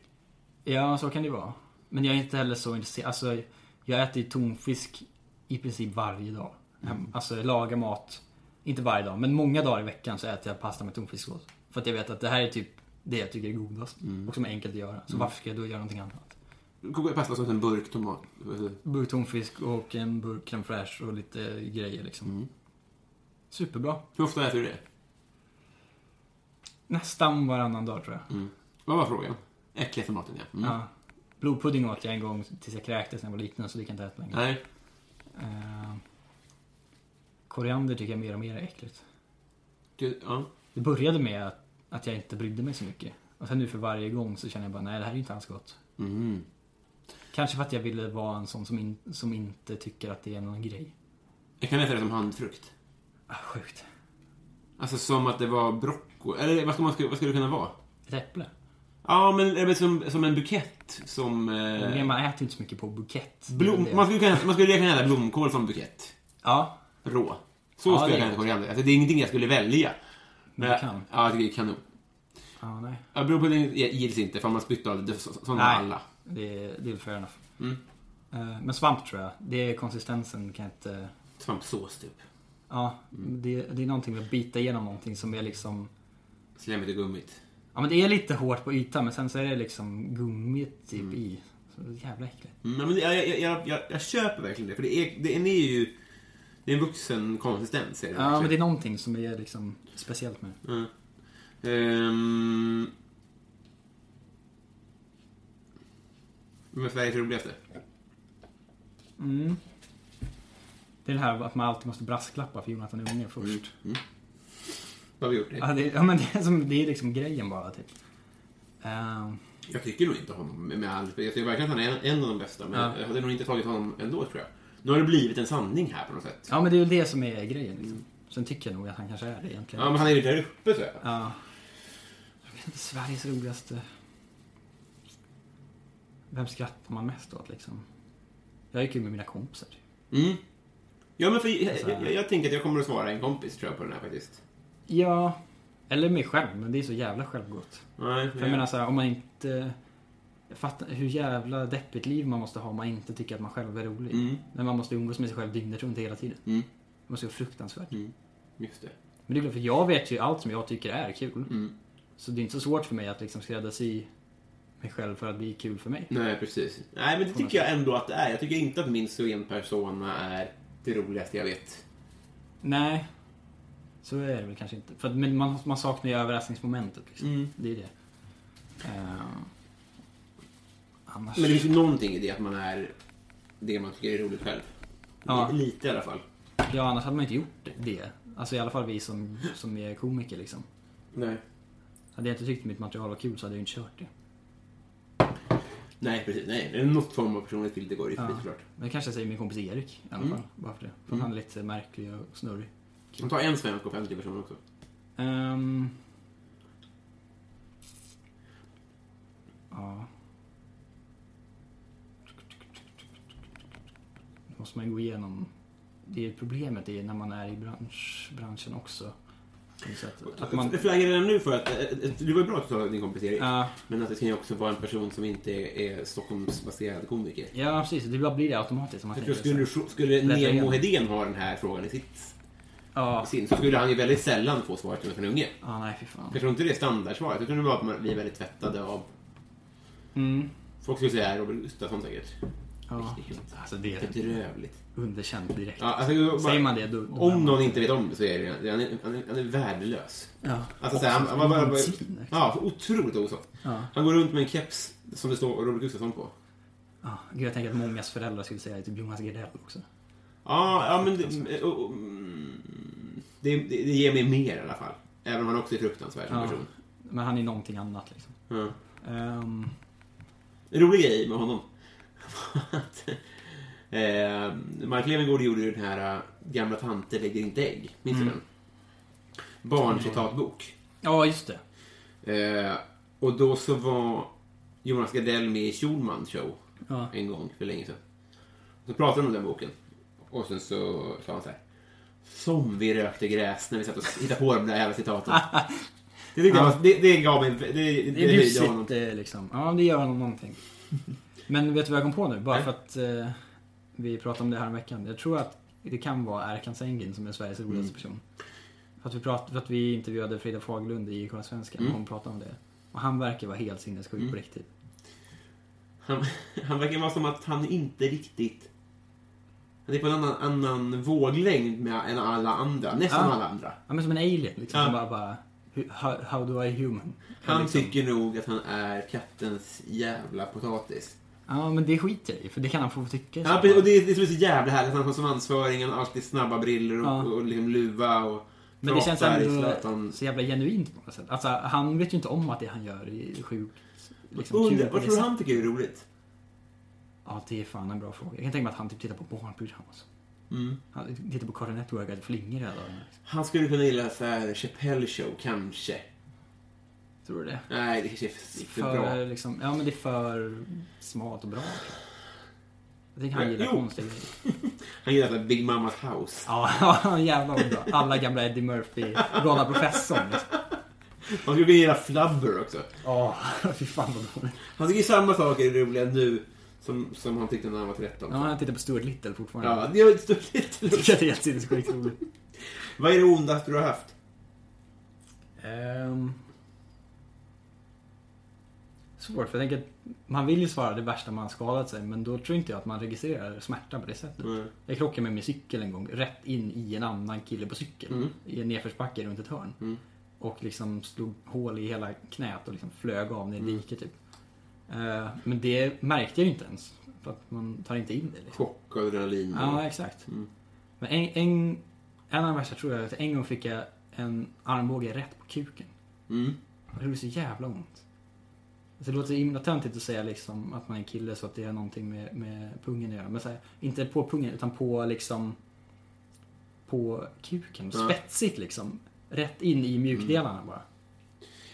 Ja, så kan det vara. Men jag är inte heller så intresserad. Alltså, jag äter ju tonfisk i princip varje dag. Hem- Alltså, jag lagar mat. Inte varje dag, men många dagar i veckan så äter jag pasta med tonfisksås. För att jag vet att det här är typ det jag tycker är godast. Och som är enkelt att göra. Så varför ska jag då göra någonting annat? Koka pasta som en burk tomat. Burk tonfisk och en burk crème fraîche och lite grejer liksom. Superbra. Hur ofta äter du det? Nästan varannan dag tror jag. Vad var frågan? Äckligaste maten, ja. Mm. Ja. Blodpudding åt jag en gång tills jag kräktes när jag var liten så det kan jag inte äta längre. Nej. Eh, koriander tycker jag mer och mer är äckligt. Du, ja. Det började med att, att jag inte brydde mig så mycket. Och sen nu för varje gång så känner jag bara, nej det här är inte alls gott. Mm. Kanske för att jag ville vara en sån som, in, som inte tycker att det är någon grej. Jag kan äta det som handfrukt. Ah, sjukt. Alltså som att det var broccoli. Eller vad, ska man, vad skulle det kunna vara? Ett äpple. Ja, men eller som, som en bukett. Som... Men Eh, Man äter inte så mycket på bukett. blom, man skulle kunna, man skulle kunna äta blomkål som bukett. Ja, Rå. Så Ja, skulle jag kunna äta koriander. Alltså, det är ingenting jag skulle välja. Men du kan. Ja, det är kanon. ja nej. Ja, blompudding gills inte, för man spyttar av det. så- Sådana Nej. alla. Det, är- det är fair enough. Mm. Eh, Men svamp tror jag. Det är konsistensen kan jag inte... Svampsås, typ. Ja, Mm. det, det är någonting med att bita igenom någonting som är liksom... Slemmigt och gummigt. Ja men det är lite hårt på ytan men sen så är det liksom gummit typ i. Så det jävla äckligt. Mm, men jag, jag, jag, jag, köper verkligen det. För det är, det är, är ju... Det är en vuxen konsistens. Är det Ja men det är någonting som är liksom speciellt med det. Mm. Ehm... Vem är Sveriges roligaste? Mm. Det är det här att man alltid måste brasklappa för Jonathan Unge först. Vad har vi gjort det? Ja, det, ja men det är, som, det är liksom grejen bara typ. Ehm, Jag tycker nog inte honom med med all Jag tycker verkligen att han är en, en av de bästa. Men Ja. jag hade nog inte tagit honom ändå, tror jag. Nu har det blivit en sanning här på något sätt. ja men det är väl det som är grejen liksom. Sen tycker jag nog att han kanske är det egentligen. Ja, men han är ju där uppe, så jag. Ja. Jag vet inte, Sveriges roligaste... Vem skrattar man mest åt liksom? Jag gick ju med mina kompisar. typ. Mm. Ja, men för jag, Så här. jag, jag tänker att jag kommer att svara en kompis, tror jag, på den här faktiskt. Ja, eller mig själv, men det är så jävla självgott. Nej, För jag menar så här, om man inte... Jag fattar hur jävla deppigt liv man måste ha om man inte tycker att man själv är rolig. Mm. Men man måste umgås med sig själv dygnet runt hela tiden. Mm. Det måste vara fruktansvärt. Mm. Just det. Men det är klart, för jag vet ju allt som jag tycker är kul. Mm. Så det är inte så svårt för mig att liksom skräddarsy mig själv för att bli kul för mig. Nej, precis. Nej, men det tycker jag ändå att det är. Jag tycker inte att min en persona är det roligaste jag vet. Nej, så är det väl kanske inte. För att, men man, man saknar ju överraskningsmomentet. Liksom. Mm. Det är det. Uh, annars... Men det finns ju någonting i det att man är det man tycker är roligt själv. Ja. Lite i alla fall. Ja, annars hade man inte gjort det. Alltså i alla fall vi som, som är komiker liksom. Nej. Hade jag inte tyckt mitt material var kul så hade jag inte kört det. Nej, precis. Nej, det är något form av personlighetsbild det går i förbi Ja. såklart. Men kanske jag säger min kompis Erik i alla Mm. fall. Bara för det. För han är lite märklig och snurrig. Man tar en svensk offentlig person också. Ehm. ja. Måste man gå igenom. Det är problemet är när man är i bransch, branschen också. Sätt. Att man, Det flaggar redan nu för att... eh, eh, Det var ju bra att du sa din kompis Erik. ja, Men att det kan ju också vara en person som inte är Stockholmsbaserad komiker. ja, precis. Det bara blir det automatiskt. Om man Jag skulle, skulle Nemo. Hedén ha den här frågan i sitt Ja. sin så skulle han ju väldigt sällan få svaret från en unge. ja, nej fy fan. Jag tror inte det är standardsvaret. Jag tror det var att man- vi är väldigt tvättade av... Mm. Folk skulle säga Robert Gustafsson säkert. Ja. Riktigt Alltså det är bedrövligt. underkänt direkt. Ja, alltså, jag bara- Säger man det då... då Om man- någon inte vet om det så är det han är, han är, han är värdelös. Ja. Alltså, så här, han, han, var bara, Vansinne. ja, så otroligt osoft. Ja. Han går runt med en keps som det står Robert Gustafsson på. Ja, gud, jag tänker att mångas föräldrar skulle säga typ Jonas Gardell också. Ja, ja men... det- och- och- mm, Det, det, det ger mig mer i alla fall. Även om han också är fruktansvärd som Ja. person. Men han är någonting annat liksom. Ja. Ehm, En rolig grej med honom. Att, (laughs) eh, Mark Levengood gjorde ju den här eh, Gamla tanter lägger inte ägg. Minns du den? Barncitatbok. ja, just det. Eh, och då så var Jonas Gardell med i Schulman show Ja. en gång för länge sedan. Så pratade de om den boken. Och sen så sa han så här. Som vi rökte gräs när vi satt och hittade på de där jävla citaten. (laughs) Det, tyckte jag var, det, det gav mig... Det, det, Det är bjussigt det, liksom. Ja, det gör honom någonting. Men vet du vad jag kom på nu? Bara Nej. för att eh, vi pratade om det här veckan. Jag tror att det kan vara Erkan Sengin som är Sveriges Mm. roligaste person. För att, vi prat, för att vi intervjuade Frida Faglund i Kolla Svenskan Mm. och hon pratade om det. Och han verkar vara helt sinnessjuk på riktigt. Han, han verkar vara som att han inte riktigt... Han är på en annan, annan våglängd med, än alla andra. Nästan Ja. alla andra. Ja, men som en alien liksom. Ja. Bara, bara "Hu- how, how do I human? Han liksom. tycker nog att han är kattens jävla potatis. Ja, men det skiter jag i. För det kan han få tycka. så Ja, och det, är- det är så jävla härligt. Han har har alltid snabba brillor och, Ja. och, liksom luva och Men det känns ändå så jävla genuint på något sätt. Alltså, han vet ju inte om att det han gör är sjukt liksom, Undrar- kul Vad tror du han tycker är roligt? Ja, det är fan en bra fråga. Jag kan tänka mig att han typ tittar på barnprogram. Alltså. Mm. Han tittar på Cartoon Network och flingor hela dagen. Han skulle kunna gilla så här Chappelle show, kanske. Tror du det? Nej, det kanske är för, bra. liksom, ja men det är för smart och bra. jag. Tycker han Ja, gillar jo. konstiga grejer. (laughs) Han gillar Big Mamas house. (laughs) Ja, jävlar vad bra. Alla gamla Eddie Murphy, galna professorn. Liksom. Han skulle gilla Flubber också. Åh, (laughs) fy fan vad dåligt. Han tycker samma saker är roliga nu som, som han tyckte när han var 13. Ja, jag tittar på Stuart Little fortfarande. Ja, det stort Jag tycker att det är helt sinnessjukt roligt. Vad är det ondaste du har haft? Ehm. Svårt, för jag tänker man vill ju svara det värsta man skadat sig, men då tror inte jag att man registrerar smärta på det sättet. Mm. Jag krockade med min cykel en gång, rätt in i en annan kille på cykel. Mm. I en nedförsbacke runt ett hörn. Och liksom slog hål i hela knät och liksom flög av ner i Mm. diket typ. Eh, men det märkte jag ju inte ens. För att man tar inte in det liksom. Chock och adrenalin. Ja, exakt. Mm. Men en, en, en av de värsta tror jag att en gång fick jag en armbåge rätt på kuken. Mm. Det gjorde så jävla ont. Alltså, det låter så himla töntigt att säga liksom att man är kille så att det har någonting med, med pungen att göra. Men så här, inte på pungen utan på liksom på kuken. Ja. Spetsigt liksom. Rätt in i mjukdelarna bara.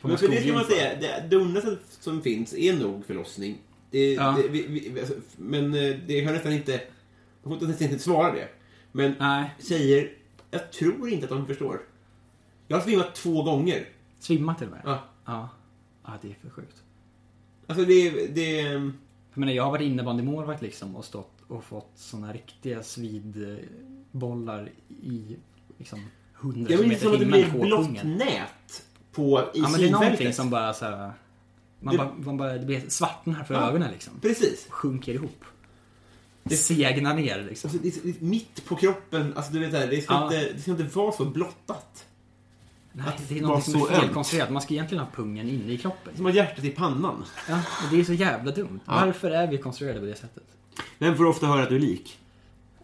På Men för det ska man säga, det, det ondaste som finns är nog förlossning. Det, Ja. det, vi, vi, alltså, men eh, det har nästan inte... Man får nästan inte svara det. Men Nej, tjejer, jag tror inte att de förstår. Jag har svimmat två gånger. svimma till och med. Ja. Ja. Ja, det är för sjukt. Alltså det, det... Jag menar, jag har varit innebandymålvakt liksom och stått och fått såna riktiga svidbollar i liksom hundra Jag minns kilometer som att det timmen blir på blått pungen. nät på, i Ja men det är någonting som bara så här, man, Det- bara, man bara, det blir svartnar för Ja. ögonen liksom. Precis. Sjunker ihop. Det segnar ner liksom. Alltså, det det mitt på kroppen. Alltså, du vet, det, här, det, ska Ja. inte, det ska inte vara så blottat. Nej, det är något som är felkonstruerat. Man ska egentligen ha pungen inne i kroppen. Som har hjärtat i pannan. Ja, och det är så jävla dumt. Varför är vi konstruerade på det sättet? Vem får ofta höra att du är lik?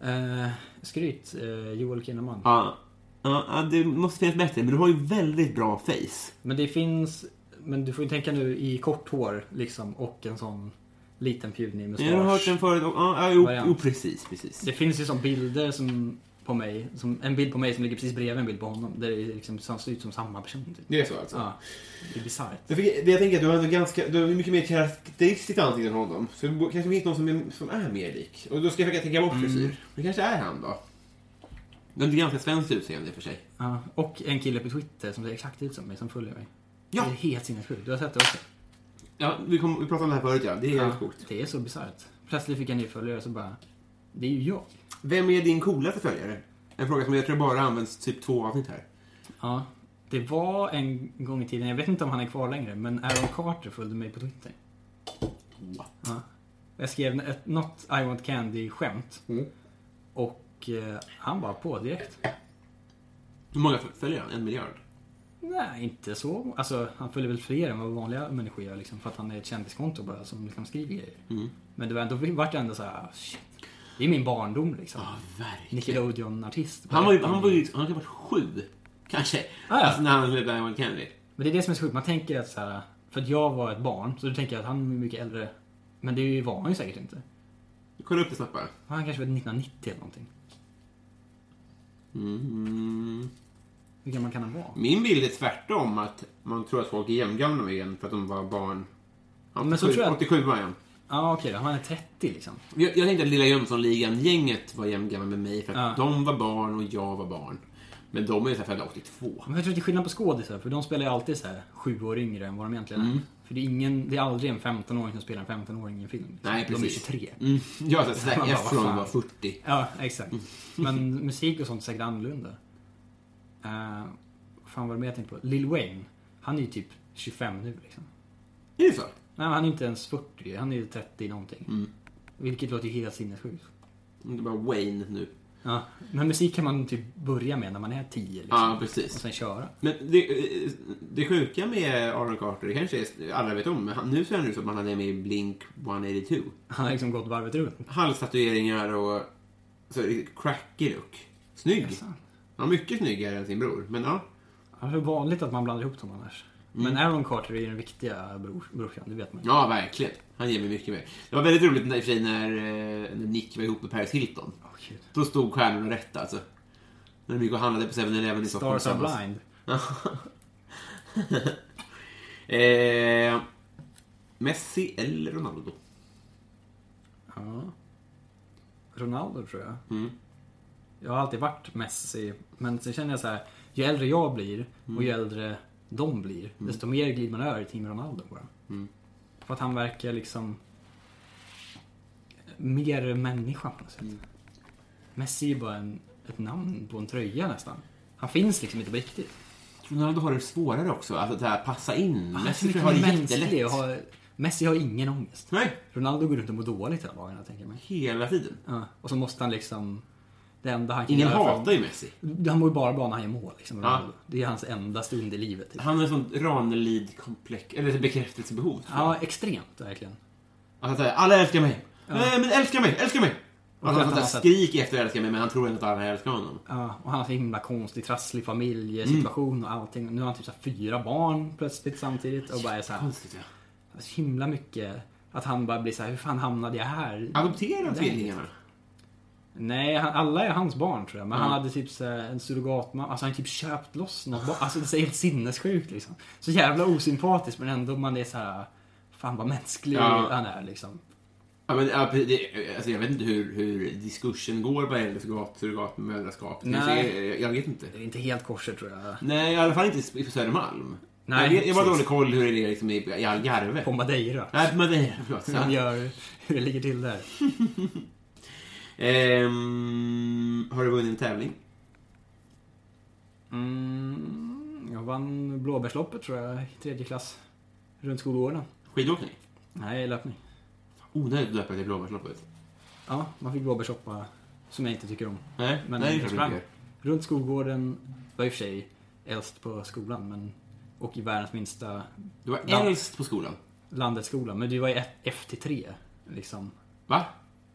Uh, skryt, uh, Joel Kinnaman. Ja. Ja, ja, det måste finnas bättre, men du har ju väldigt bra face. Men det finns, men du får ju tänka nu i kort hår liksom och en sån liten pjunig mustasch. Jag har hört den förut. Ja, ja, jo, jo, precis, precis. Det finns ju som bilder som på mig, som, en bild på mig som ligger precis bredvid en bild på honom. Där det liksom som ser ut som samma person. Typ. Det är så alltså? Ja, det är bisarrt. Jag, fick, det jag tänker att du har ändå ganska, du har mycket mer karaktäristiskt ansikte än honom. Så bo- kanske finns någon som är, som är mer lik. Och då ska jag försöka tänka bort frisyr. Det kanske är han då. Det är ganska svenskt utseende i och för sig. Ja, och en kille på Twitter som ser exakt ut som mig, som följer mig. Ja. Det är helt sinnessjukt. Du har sett det också? Ja, vi, kom, vi pratade om det här förut ja. Det är helt sjukt. det är så bisarrt. Plötsligt fick jag en ny följare så bara, det är ju jag. Vem är din coolaste följare? En fråga som jag tror bara används typ två avsnitt här. Ja, det var en gång i tiden, jag vet inte om han är kvar längre, men Aaron Carter följde mig på Twitter. What? Ja. Jag skrev ett, något I want candy-skämt. Mm. Och eh, han var på direkt. Hur många följer han? En miljard? Nej, inte så. Alltså, han följer väl fler än vad vanliga människor gör liksom, för att han är ett kändiskonto bara som liksom skriver grejer. Mm. Men det var ändå, vart ändå så här, ah, shit. Det är min barndom liksom. Ja, verkligen. Nickelodeon-artist. Han var ju, han var ju, han varit sju. Kanske. Ah, ja. Alltså när han blev Diamond Kennedy. Men det är det som är så sjukt. Man tänker att så här, för att jag var ett barn, så då tänker att han är mycket äldre. Men det var han ju säkert inte. Kolla upp det snabbt bara. Han kanske var 1990 eller någonting. Mm. Hur gammal kan han vara? Min bild är tvärtom, att man tror att folk är jämngamla med en för att de var barn. Ja, Men så 87, tror jag- 87 var han. Ja, okej då. Han är 30 liksom. Jag, jag tänkte att Lilla Jönssonligan-gänget var jämngamla med mig för att Ja. de var barn och jag var barn. Men de är ju födda 82. Men jag tror att det är skillnad på skådisar, för de spelar ju alltid så här sju år yngre än vad de egentligen Mm. är. För det är, ingen, det är aldrig en 15-åring som spelar en 15-åring i en film. liksom. Nej, De är precis. 23. Mm. Ja, så (laughs) Zac vad Efron var 40. Ja, exakt. Men musik och sånt är säkert annorlunda. Uh, vad fan var det mer jag tänkte på? Lil Wayne. Han är ju typ 25 nu liksom. Är det så? Nej, han är inte ens 40. Han är ju 30 någonting. Mm. Vilket låter ju helt sinnessjukt. Det är bara Wayne nu. Ja, men musik kan man typ börja med när man är 10 liksom. Ja, precis. Och sen köra. Men det, det sjuka med Aaron Carter, det kanske är, alla vet om, men han, nu ser han ut som att han är med i Blink 182. Han har liksom gått varvet runt. Halstatueringar och så, cracky look. Snygg. Jaså? Han är mycket snyggare än sin bror, men ja. Ja, Det är vanligt att man blandar ihop dem annars. Men Aaron Carter är ju den viktiga bror, brorsan, det vet man ju. Ja, verkligen. Han ger mig mycket mer. Det var väldigt roligt när, i och för sig när, eh, när Nick var ihop med Paris Hilton. Gud. Då stod stjärnorna rätt alltså. När de gick och handlade på 7-Eleven i Stockholm Stars are blind. (laughs) Eh, Messi eller Ronaldo? Ja. Ronaldo tror jag. Mm. Jag har alltid varit Messi, men sen känner jag så här, ju äldre jag blir och ju äldre de blir, desto mer glider man över i Team Ronaldo bara. Mm. För att han verkar liksom mer människa på något sätt. Messi är bara en, ett namn på en tröja nästan. Han finns liksom inte på riktigt. Ronaldo har det svårare också, att det här passa in. Så Messi har det jättelätt. har, Messi har ingen ångest. Nej, Ronaldo går runt och mår dåligt hela dagarna, tänker jag mig. hela tiden. Ja. Och så måste han liksom... Det enda han kan Ingen göra hatar ju Messi. Han mår ju bara bra när han gör mål. Liksom, Ja. Det är hans enda stund i livet. Typ. Han har ett sånt Ranelid-komplex, eller bekräftelsebehov. Ja, extremt verkligen. Alltså, att alla älskar mig. Nej, men älska mig, älska mig! Och han att där han har sett- skrik efter älska mig, men han tror inte att alla älskar honom. Ja, och han har så himla konstig, trasslig familjesituation och allting. Nu har han typ så fyra barn plötsligt samtidigt och bara är så här, Konstigt, ja. så himla mycket. Att han bara blir så här, hur fan hamnade jag här? Adopterar han Där. tvillingarna? Nej, han, alla är hans barn tror jag. Men Mm. han hade typ en surrogatmamma. Alltså han typ köpt loss något barn. Alltså det är helt sinnessjukt liksom. Så jävla osympatiskt men ändå man är så här. Fan vad mänsklig Ja. han är liksom. Ja, men, det, alltså, jag vet inte hur, hur diskursen går vad gäller surrogat, surrogatmödraskap. Nej. är- Jag vet inte. Det är inte helt korset tror jag. Nej, i alla fall inte på Södermalm. Nej, jag, vet, jag har bara dålig koll hur det är liksom i, Algarve. På Madeira. Nej, på Madeira. Förlåt. Hur de gör, hur det ligger till där. (laughs) Ehm, har du vunnit en tävling? Mm, jag vann Blåbärsloppet tror jag i tredje klass. Runt skolgården. Skidåkning? Nej, löpning. Onödigt att döpa till Blåbärsloppet. Ja, man fick blåbärssoppa som jag inte tycker om. Nej, Men nej, jag sprang. Runt skolgården var i och för sig äldst på skolan, men och i världens minsta Du var äldst på skolan. landets skola. Men du var i ett- F till 3 liksom. Va?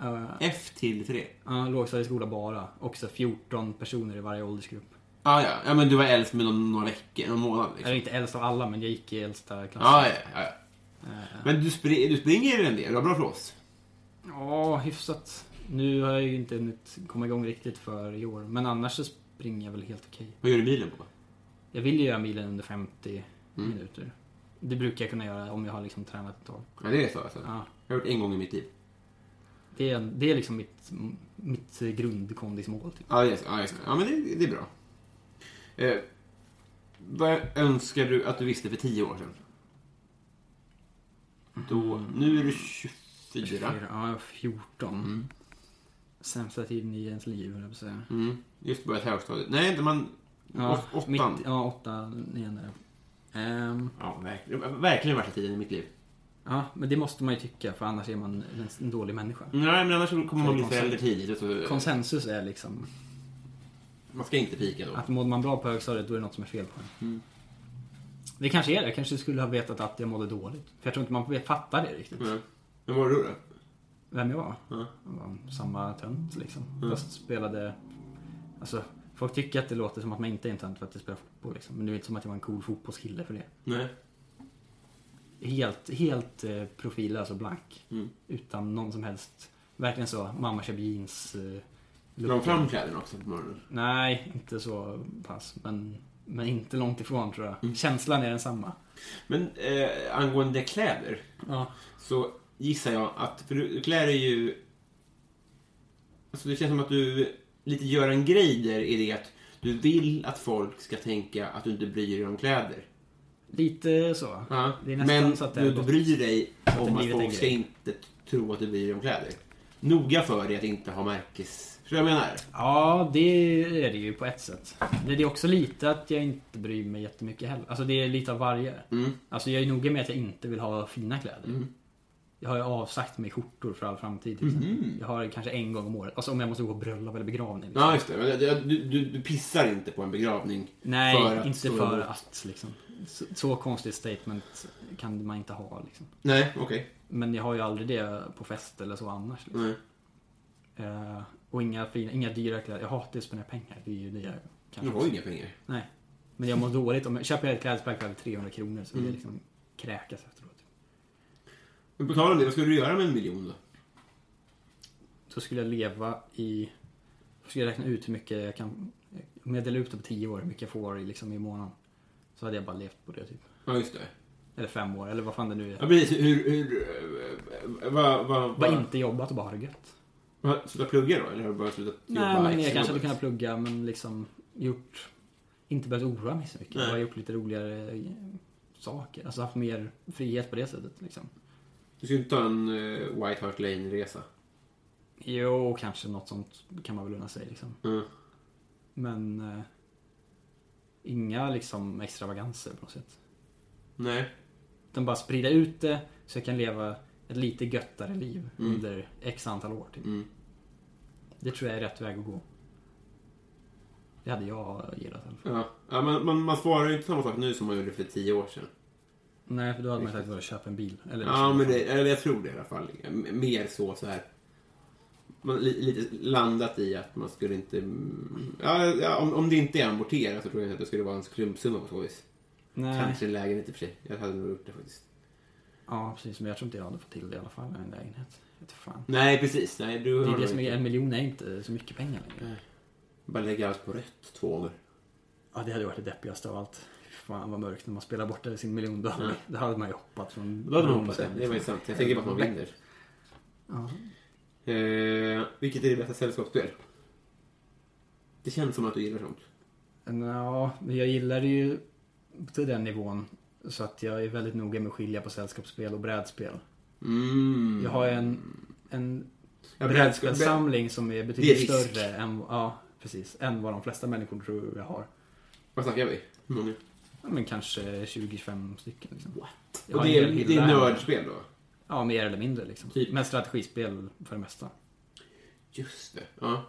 Uh, F till 3? ja, lågstadieskola bara. Och så 14 personer i varje åldersgrupp. Ah, ja, ja. men du var äldst med någon, några veckor, någon månad Jag är liksom. inte äldst av alla, men jag gick i äldsta klassen. Ah, ja, ja, ja. Men du, spri, du springer en del, du har bra flås. Ja, hyfsat. Nu har jag ju inte hunnit komma igång riktigt för i år. Men annars så springer jag väl helt okej. Vad gör du milen på? Jag vill ju göra milen under 50 Mm. minuter. Det brukar jag kunna göra om jag har liksom tränat ett tag. Ja, det är så alltså. Ja, Jag har gjort en gång i mitt liv. Det, är, det är liksom mitt, mitt grundkondismål. Typ. Ja, yes, ja, yes. ja men det, det är bra. Eh, vad önskar du att du visste för tio år sedan? Då, nu är du 24. Ja, 14. Mm. Sämsta tiden i ens liv, höll jag på att säga. Mm. Just börjat högstadiet. Nej, inte man... Ja, åt- åttan. mitt, ja, åtta, nian där. Ehm, Ja, verkligen, verkligen värsta tiden i mitt liv. Ja, men det måste man ju tycka, för annars är man en, en dålig människa. Nej, men annars kommer man bli Konsens- förälder tidigt. Så, Konsensus är liksom man ska inte pika då. att mådde man bra på högstadiet, då är det något som är fel på en. Mm. Det kanske är det. Jag kanske skulle ha vetat att jag mådde dåligt. För jag tror inte man fattar det riktigt. Mm. Vad var du då? Vem jag var? Ja. Jag var samma tönt liksom. Fast spelade... Alltså, folk tycker att det låter som att man inte är en tönt för att jag spelar fotboll liksom. Men det är inte som att jag var en cool fotbollskille för det. Nej. Helt, helt eh, profillös och blank. Mm. Utan någon som helst... Verkligen så, mamma köper jeans. Eh, de fram kläderna också på morgonen? Nej, inte så pass. Men, men inte långt ifrån tror jag. Mm. Känslan är densamma. Men eh, angående kläder Ja. så gissar jag att, för du, du klär dig ju... Alltså det känns som att du lite gör en grej där i det att du vill att folk ska tänka att du inte bryr dig om kläder. Lite så. Ja. Men så du, du bryr dig om att folk ska inte tro att du bryr dig om kläder. Noga för dig att inte ha märkes... Förstår du vad jag menar? Ja, det är det ju på ett sätt. Det är också lite att jag inte bryr mig jättemycket heller. Alltså det är lite av varje. Mm. Alltså jag är noga med att jag inte vill ha fina kläder. Jag har ju avsagt mig skjortor för all framtid. till exempel. Jag har kanske en gång om året. Alltså om jag måste gå på bröllop eller begravning. Liksom. Ja, just det. Men Du, du, du pissar inte på en begravning Nej, för inte för att liksom. Så, så konstigt statement kan man inte ha liksom. Nej, okej. Men jag har ju aldrig det på fest eller så annars. Liksom. Nej. Eh, och inga, fina, inga dyra kläder. Jag hatar att spendera pengar. Det är ju det jag Du kanske har ju inga pengar. Nej. Men jag mår dåligt. Om jag köper ett klädesplagg för över 300 kronor så vill Mm. jag liksom kräkas efteråt. Men på tal om det, vad ska du göra med en miljon då? Så skulle jag leva i... Så skulle jag räkna ut hur mycket jag kan... Om jag delar ut det på 10 år, hur mycket jag får liksom, i månaden. Så hade jag bara levt på det typ. Ja, just det. Eller fem år, eller vad fan det nu är. Ja, precis. Hur... hur eh, vad... vad, Bara vad inte jobbat och bara ha det gött. Sluta plugga då? Eller har du bara slutat jobba Nej, men jag kanske hade kunnat plugga men liksom gjort... Inte behövt oroa mig så mycket. Nej. Bara gjort lite roligare eh, saker. Alltså haft mer frihet på det sättet liksom. Du skulle inte ta en uh, White Hart Lane-resa? Jo, kanske något sånt kan man väl unna sig liksom. Mm. Men eh, inga liksom extravaganser på något sätt. Nej. Utan bara sprida ut det så jag kan leva ett lite göttare liv Mm. under x antal år. Typ. Mm. Det tror jag är rätt väg att gå. Det hade jag gillat i alla fall. Ja, ja man, man, man svarar ju inte samma sak nu som man gjorde för tio år sedan. Nej, för då hade man sagt att köpa en bil. Eller Ja, men det, eller jag tror det i alla fall. Mer så, så här. Man, li, lite landat i att man skulle inte... Ja, ja, om, om det inte är amorterat så tror jag inte att det skulle vara en klumpsumma på så vis. Nej. Kanske en lägenhet i och för sig. Jag hade nog gjort det faktiskt. Ja, precis. Men jag tror inte jag hade fått till det i alla fall. En lägenhet. Fan. Nej, precis. Nej, du Det är det som är, en miljon är inte så mycket pengar längre. Bara lägga allt på rätt två gånger. Ja, det hade varit det deppigaste av allt. Fan vad mörkt när man spelar bort sin miljon. Då hade man ju hoppat från... Då hade man hoppat det. Det var ju sant. Jag tänker bara att man vinner. Ja. Eh, vilket är det bästa sällskapsspel? Det känns som att du gillar sånt. Ja, jag gillar det ju till den nivån. Så att jag är väldigt noga med att skilja på sällskapsspel och brädspel. Mm. Jag har en, en Ja, brädspelssamling som är är betydligt risk. större än, ja, precis, än vad de flesta människor tror jag har. Vad snackar vi? Hur många? Ja, men kanske 20-25 stycken. Liksom. Jag Och det är, det är nördspel då? Ja, mer eller mindre liksom. Typ. Men strategispel för det mesta. Just det. Ja.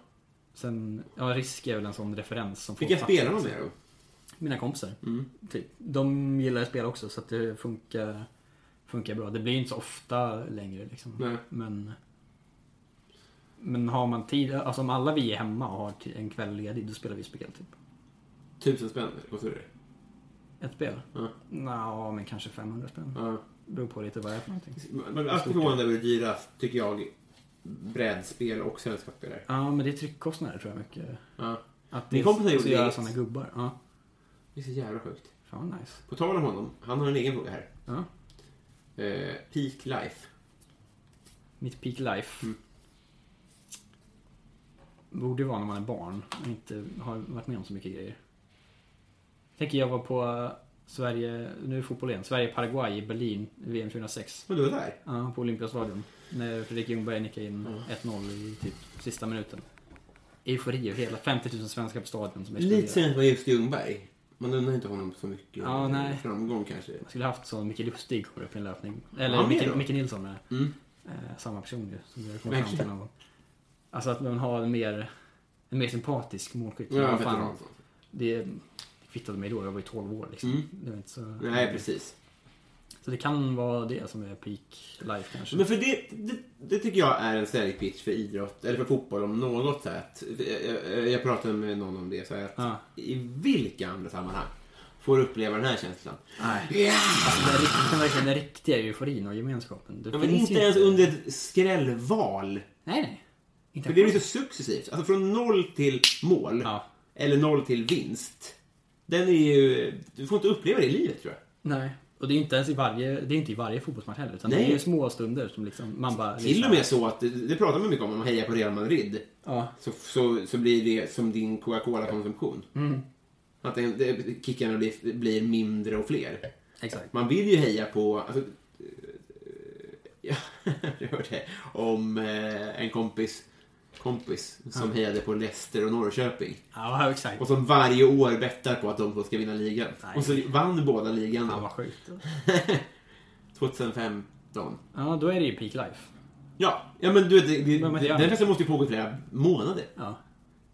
Sen, ja, Risk är väl en sån referens som Vilka spelar de liksom. med då? Mina kompisar. Mm. Typ. De gillar spel också så att det funkar, funkar bra. Det blir inte så ofta längre liksom. Nej. Men, men har man tid, alltså om alla vi är hemma och har en kväll ledig, då spelar vi spel typ. Tusen spänn, vad tror du? Ett spel? Ja. Nå, men kanske 500 spänn. Ja. Beror på lite vad det är för någonting. Men alltid förvånad över hur dyra, tycker jag, brädspel och sällskapsspel är. Ja, men det är tryckkostnader tror jag mycket. Ja. Att Min kompis har gjort göra sådana gubbar. Ja. Det är så jävla sjukt. Fan vad nice. På tal om honom, han har en egen fråga här. Ja. Eh, peak life. Mitt peak life. Mm. Borde vara när man är barn och inte har varit med om så mycket grejer. Tänker jag var på Sverige, nu är fotboll igen, Sverige-Paraguay i Berlin, VM 2006. Men du var där? Ja, på Olympiastadion. När Fredrik Ljungberg nickade in 1-0 i typ sista minuten. Eufori och hela 50 000 svenskar på stadion som Lite sent var just Ljungberg. Man undrar inte honom så mycket Ja, nej. framgång kanske. Jag skulle haft så Micke Lustig kommer upp i en löpning. Ja, Eller med Micke, Nilsson med. Mm. Eh, samma person ju, som har kommit fram till någon gång. Alltså att man har en mer, en mer sympatisk målskytt. Ja, det, det kvittade mig då, jag var ju 12 år liksom. Mm. Det var inte så... Nej, precis. Så det kan vara det som är peak life kanske. Men för det, det, det tycker jag är en säljpitch för idrott, eller för fotboll om något sätt. Jag, jag pratade med någon om det, så att Ja. i vilka andra sammanhang får uppleva den här känslan? Nej. Alltså, den, verkligen, den riktiga euforin och gemenskapen. Det Ja, men inte ens under ett skrällval. Nej, nej. Inte För det blir så successivt. Alltså från noll till mål, Ja. eller noll till vinst. Den är ju... Du får inte uppleva det i livet tror jag. Nej. Och det är inte ens i varje, det är inte i varje fotbollsmatch heller. Utan Nej. det är små stunder som liksom, man bara... Till och med så att, det, det pratar man mycket om, om man hejar på Real Madrid. Ja. Så, så, så blir det som din Coca-Cola-konsumtion. Mm. Att det, det, kickarna blir, blir mindre och fler. Exakt. Man vill ju heja på... Alltså, eh, (laughs) jag hörde om eh, en kompis, kompis som hejade på Leicester och Norrköping. Ja, exakt. Och som varje år bettar på att de två ska vinna ligan. Nej. Och så vann båda ligan då. vad sjukt. (laughs) 2015. Ja, då är det ju peak life. Ja, ja men du vet, det, det, Men- men det gör den festen måste ju pågå i flera månader. Ja.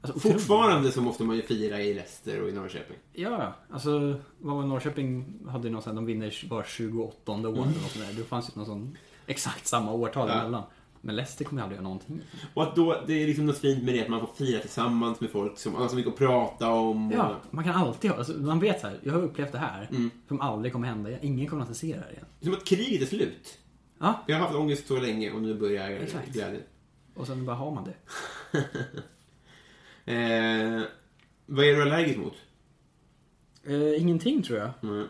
Alltså. Fortfarande så måste man ju fira i Leicester och i Norrköping. Ja, alltså vad var Norrköping hade någon sån de vinner var 28 år eller något sånt där. Det fanns ju någon sån exakt samma årtal Ja. emellan. Men Leicester kommer aldrig göra någonting. Och att då, det är liksom något fint med det att man får fira tillsammans med folk som man har så mycket att prata om. Och, Ja, man kan alltid ha, alltså, man vet så här, jag har upplevt det här Mm. som aldrig kommer hända igen. Ingen kommer att se det här igen. Som att kriget är slut. Ja, Jag har haft ångest så länge och nu börjar Exakt. glädjen. och sen bara har man det. (laughs) Eh, vad är du allergisk mot? Eh, ingenting tror jag. Mm.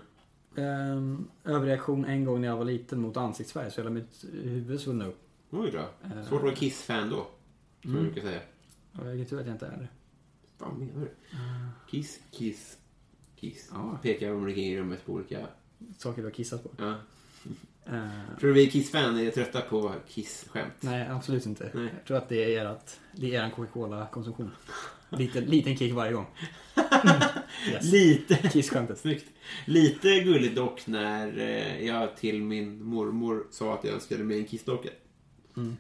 Ehm, överreaktion en gång när jag var liten mot ansiktsfärg så hela mitt huvud svullnade upp. Oj då. Eh. Svårt att vara Kiss-fan då. Som Mm. jag brukar säga. Och jag tur att jag inte är det. Vad menar du? Kiss, Kiss, Kiss. Ja. Pekar omkring i rummet på olika... Saker du har kissat på. Ja. Eh, Tror du vi Kiss-fan är trötta på Kiss-skämt? nej, absolut inte. Nej. Jag tror att det är ert, det är er Coca-Cola-konsumtion. Liten, liten kick varje gång. (laughs) Yes. Lite. Kissskämtet. Snyggt. Lite gulligt dock när eh, jag till min mormor sa att jag önskade mig en kissdocka. Mm.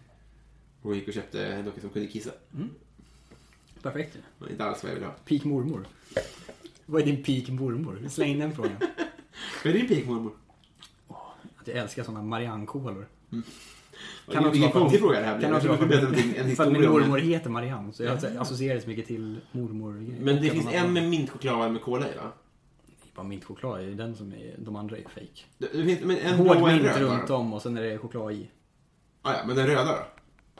Och gick och köpte en docka som kunde kissa. Perfekt. Det var inte alls vad jag ville ha. Peak mormor. Vad är din peak mormor? Släng den frågan. (laughs) Vad är din pik mormor? Att jag älskar såna Marianne-kolor. Kan Vilken konstig fråga det här blir. Kan också vara en För min historia om mormor heter Marianne. Så jag associerar så mycket till mormor. Men det finns en med mintchoklad med cola i va? Bara mintchoklad är den som är, de andra är fake. Det, det finns, men en Hård och en mint runt om och sen är det choklad i. Ah, ja, men den röda då?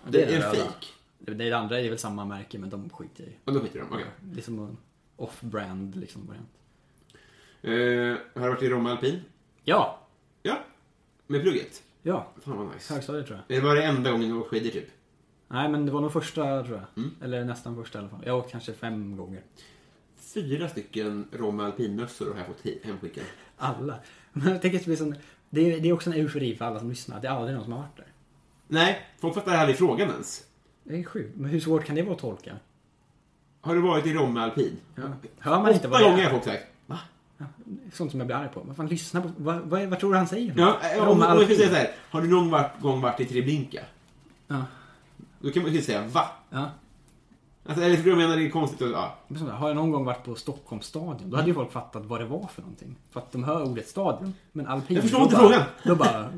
det Det är en fake. Det, det andra är väl samma märke men de skiter jag i. Och då skiter de, okej. Det är som en off-brand liksom variant. Eh, har du varit i Romme Alpin? Ja! Ja. Med plugget? Ja. Fan vad nice. Högstadiet tror jag. Det var det enda gången du åkte skidor typ? Nej men det var nog första tror jag. Mm. Eller nästan första i alla fall. Jag har åkt kanske fem gånger. Fyra stycken Romme Alpin-mössor har jag fått hemskickade. Alla. Men (laughs) jag tänker att det, blir sån, det, är, det är också en eufori för alla som lyssnar. Det är aldrig någon som har varit där. Nej, folk fattar aldrig frågan ens. Det är sjukt. Men hur svårt kan det vara att tolka? Har du varit i Romme Alpin? Ja. Hör man inte vad det gånger har är? folk sagt. Va? Sånt som jag blir arg på. Vad fan, lyssna på. Vad, vad, är- vad tror du han säger? Ja, om, om jag säga så här. Har du någon gång varit i Treblinka? Ja. Då kan man ju säga va? ja. Alltså, eller jag menar det är konstigt att, ja. Har jag någon gång varit på Stockholms stadion, då hade ju folk fattat vad det var för någonting. För att de hör ordet stadion. Men alpin, Jag förstår inte bara, frågan. Då bara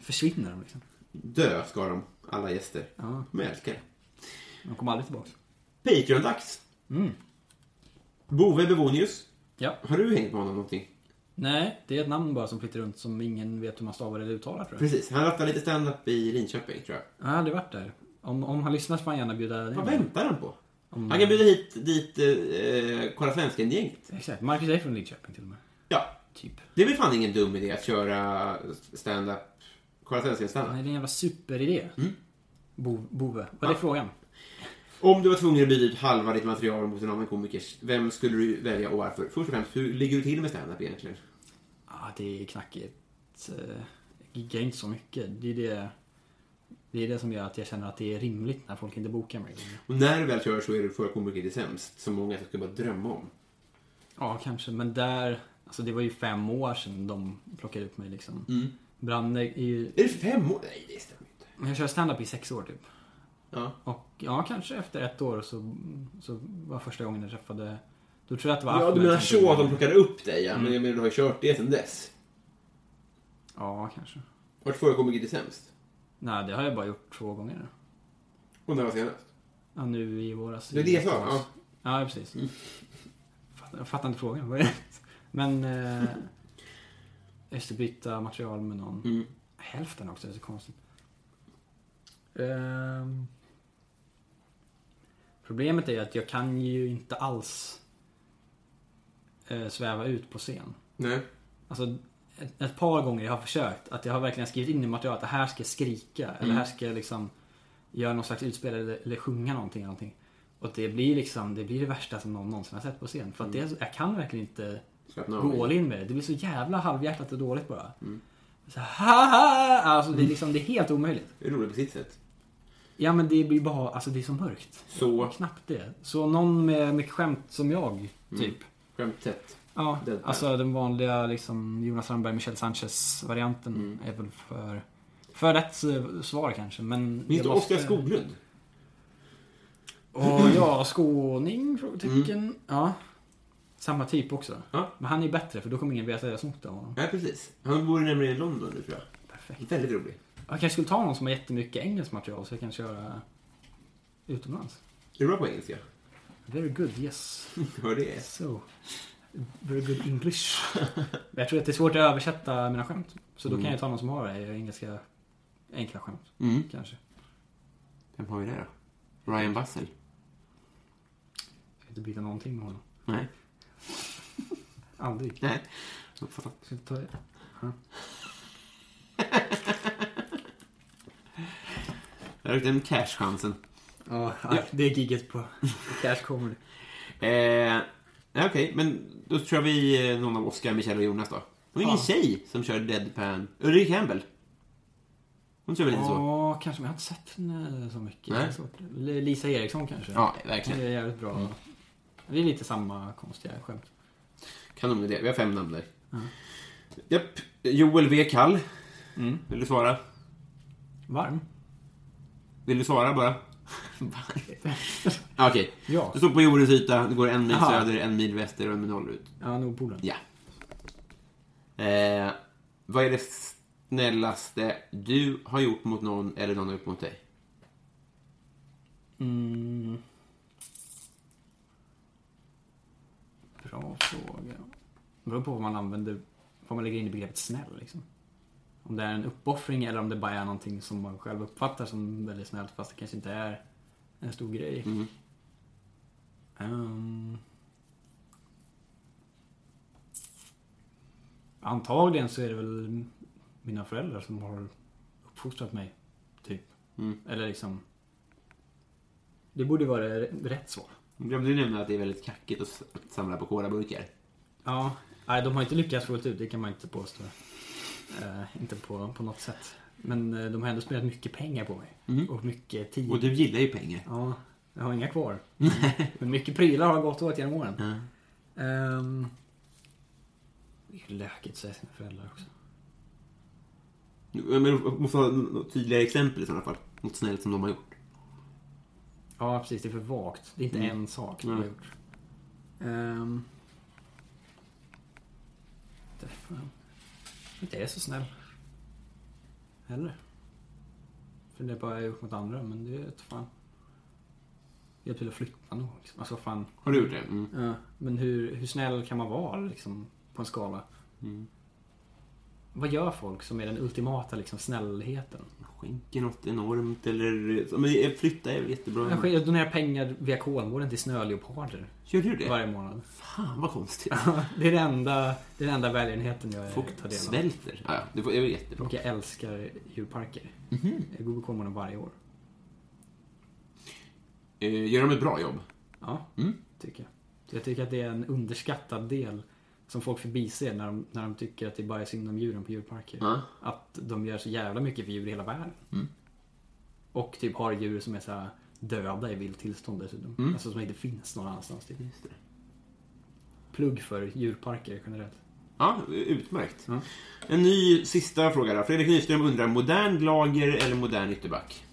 försvinner de liksom. Dö ska de, alla gäster. Ja. Men jag älskar det. De kommer aldrig tillbaka. Patreon-dags. Mm. Bove Bevonius. Ja. Har du hängt med honom någonting? Nej, det är ett namn bara som flyttar runt som ingen vet hur man stavar eller uttalar tror jag. Precis, han rattar lite stand-up i Linköping tror jag. Jag har aldrig varit där. Om, om han lyssnar så får han gärna bjuda Vad in. väntar han på? Om- Han kan bjuda hit dit eh, Kolla Svensken-gänget. Exakt. Marcus är från Lidköping till och med. Ja, Typ. det är väl fan ingen dum idé att köra stand-up, Nej, det är en jävla superidé. Mm. Bo, bove. Vad är Ja. frågan? Om du var tvungen att byta ut halva ditt material mot en annan komiker, vem skulle du välja och varför? Först och främst, hur ligger du till med stand-up egentligen? Ja, det är knackigt. Eh, Jag giggar inte så mycket. Det är det, det är det som gör att jag känner att det är rimligt när folk inte bokar mig. Och när du väl kör så är du för komiker det sämst, som många skulle bara drömma om. Ja, kanske. Men där... Alltså det var ju fem år sedan de plockade upp mig liksom. Mm. Branne är ju... Är det fem år? Nej, det stämmer inte. Men Jag kör stand-up i sex år typ. Ja. Och ja, kanske efter ett år så, så var första gången jag träffade... Då tror jag att det var Ja, du menar så att de plockade upp dig, ja. Mm. Men jag menar, du har ju kört det sen dess. Ja, kanske. Vart förekommer Giddy sämst? Nej, det har jag bara gjort två gånger. Och när var senast? Ja, nu i våras. Det är det jag sa. Ja. Ja, precis. Fatt- Jag fattar inte frågan. Vad är det? Men... Eh, just det, byta material med någon. Mm. Hälften också, det är så konstigt. Ehm, problemet är att jag kan ju inte alls eh, sväva ut på scen. Nej. Alltså, ett, ett par gånger jag har försökt att jag har verkligen skrivit in i materialet att här ska jag skrika. Eller här ska jag liksom göra någon slags utspel eller, eller sjunga någonting. eller någonting. Och det blir liksom, det blir det värsta som någon någonsin har sett på scen. För att det, är så- jag kan verkligen inte. Gå all in med det. Det blir så jävla halvhjärtat och dåligt bara. Så ha, ha, alltså det är liksom, det är helt omöjligt. Det är roligt på sitt sätt. Ja men det blir bara, alltså det är så mörkt. Så. Knappt det. Så någon med mycket skämt som jag, typ. Skämt tätt. Ja, Deadpan. alltså den vanliga liksom Jonas Strandberg, Michel Sanchez-varianten Mm. är väl för, för rätt svar kanske. Men Minns du måste- Oskar Skoglund? Och ja, skåning? Frågetecken. Ja. Samma typ också. Mm. Ja. Men han är bättre för då kommer ingen veta att jag snott av honom. Ja, precis. Han bor nämligen i London nu, tror jag. Perfekt. Väldigt rolig. Jag kanske skulle ta någon som har jättemycket engelskt material så jag kan köra utomlands. Är du bra på engelska? Very good, yes. (laughs) Hör det? So. Very good English. Jag tror att det är svårt att översätta mina skämt. Så då kan jag ta någon som har det, engelska enkla skämt. Mm. Kanske. Vem har vi där då? Ryan Bussell? Jag ska inte byta någonting med honom. Nej. Aldrig. Nej. Uppfattat. Ska jag ta det? (laughs) Jag har den cash-chansen. Ja, det är giget på Cash Comedy. (laughs) Eh, ja, Okej, men då kör vi eh, någon av Oscar, Michel och Jonas då. Det var ingen Ja. tjej som kör Deadpan. Ulrika Campbell. Hon kör väl lite så? Ja, kanske. Men jag har inte sett henne så mycket. Nej. Det Lisa Eriksson kanske. Ja, Det verkligen. är jävligt bra. Det är lite samma konstiga skämt. Kanonidé. Vi har fem namn där. Japp. Joel V. Kall. Mm. Vill du svara? Varm? Vill du svara bara? (laughs) Okej. Ja. Du står på jordens yta, det går en mil Aha. söder, en mil väster och en mil norrut. Ja, Nordpolen. Ja. Eh, vad är det snällaste du har gjort mot någon eller någon har gjort mot dig? Mm. Bra fråga. Det beror på vad man använder, vad man lägger in i begreppet snäll liksom. Om det är en uppoffring eller om det bara är någonting som man själv uppfattar som väldigt snällt fast det kanske inte är en stor grej. Mm. Ehm. antagligen så är det väl mina föräldrar som har uppfostrat mig, typ. Mm. Eller liksom... Det borde vara rätt svar. Glömde du nämna att det är väldigt kackigt att samla på colaburkar? Ja, nej, de har inte lyckats fullt ut, det kan man inte påstå. Eh, inte på, på något sätt. Men eh, de har ändå spelat mycket pengar på mig. Och mycket tid. Och du gillar ju pengar. Ja, jag har inga kvar. (laughs) Men mycket prylar har gått åt genom åren. Ehm, det är lökigt att säga sina föräldrar också. Men du måste ha något tydligare exempel i sådana fall. Något snällt som de har gjort. Ja, precis. Det är för vagt. Det är inte en sak de har gjort. Um, det är fan. Inte är så snäll. Heller. För det är bara jag gjort mot andra, men det är fan. Hjälp till att flytta nog. Liksom. Alltså fan. Har du gjort det? Mm. Ja, men hur, hur snäll kan man vara liksom, på en skala? Vad gör folk som är den ultimata liksom, snällheten? Skänker något enormt eller... Men flytta är väl jättebra. Jag donerar pengar via Kolmården till snöleoparder Gör du det? varje månad. Fan vad konstigt. det är det enda, det är den enda välgörenheten jag Folk tar del av. svälter. Ja, det är jättebra. Och jag älskar djurparker. Mhm. Jag går på Kolmården varje år. Eh, Gör de ett bra jobb? Ja, Mm. tycker jag. Jag tycker att det är en underskattad del som folk förbiser när de, när de tycker att det bara är synd om djuren på djurparker. Ja. Att de gör så jävla mycket för djur i hela världen. Och typ har djur som är så här döda i vilt tillstånd dessutom. Alltså som inte finns någon annanstans. Typ. Just det. Plugg för djurparker generellt. Ja, utmärkt. Ja. En ny sista fråga då. Fredrik Nyström undrar, modern lager eller modern ytterback?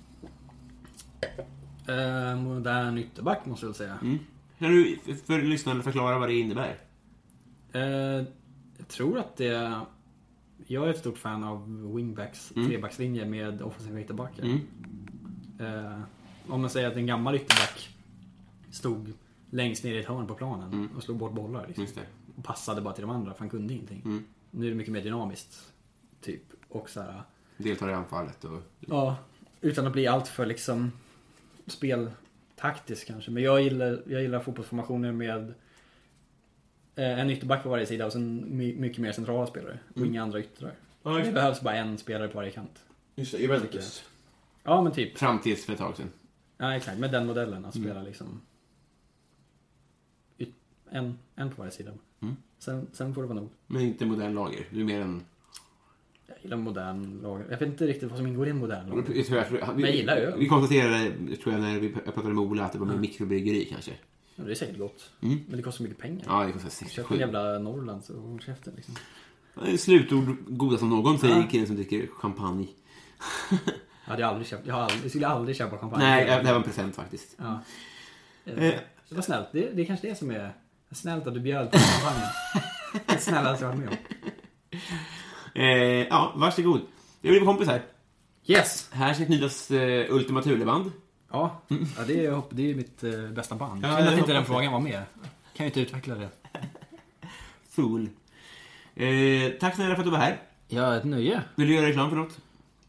Eh, modern ytterback måste jag väl säga. Mm. Kan du för- för lyssnarna förklara vad det innebär? Eh, jag tror att det jag är ett stort fan av wingbacks, trebackslinje med offensiva ytterbackar. Mm. Eh, om man säger att en gammal ytterback stod längst ner i ett hörn på planen och slog bort bollar. Liksom. Och passade bara till de andra för han kunde ingenting. Nu är det mycket mer dynamiskt. Typ. Och så här, Deltar i anfallet och... Ja, utan att bli allt för liksom speltaktisk kanske. Men jag gillar, jag gillar fotbollsformationer med eh, en ytterback på varje sida och sen my, mycket mer centrala spelare. Och inga andra yttrar. Ja, det behövs bara en spelare på varje kant. Just det, Juventus. Ja men typ. Fram tills för ett tag sedan. Ja exakt, med den modellen. Att spela liksom yt- en, en på varje sida. Sen, sen får det vara nog. Men inte modern lager. Du är mer en... Jag gillar modern lag. Jag vet inte riktigt vad som ingår i en modern lag. Jag tror jag, vi, Men jag gillar öl. Vi konstaterade, tror jag, när vi pratade med Ola att det var med mikrobryggeri kanske. Ja, det är säkert gott. Men det kostar mycket pengar. Ja, det kostar Köp 67. en jävla Norrlands och håll käften liksom. Slutord goda som någon, säger killen som dricker champagne. (laughs) Jag hade aldrig köpt, jag, har aldrig, jag skulle aldrig köpa champagne. Nej, det här var en present faktiskt. Ja. Eh, Det var snällt. Det, det är kanske det som är snällt att du bjöd på champagne. Det det snällaste jag varit med om. (laughs) Eh, ja, varsågod. Vi blir kompis här. Yes! Här ska knytas eh, Ultima Thule-band. Ja, ja det, är, det är mitt eh, bästa band. Ja, jag att inte den frågan var med. Kan ju inte utveckla det. (laughs) Fool. Eh, tack snälla för att du var här. Ja, ett nöje. Vill du göra reklam för något?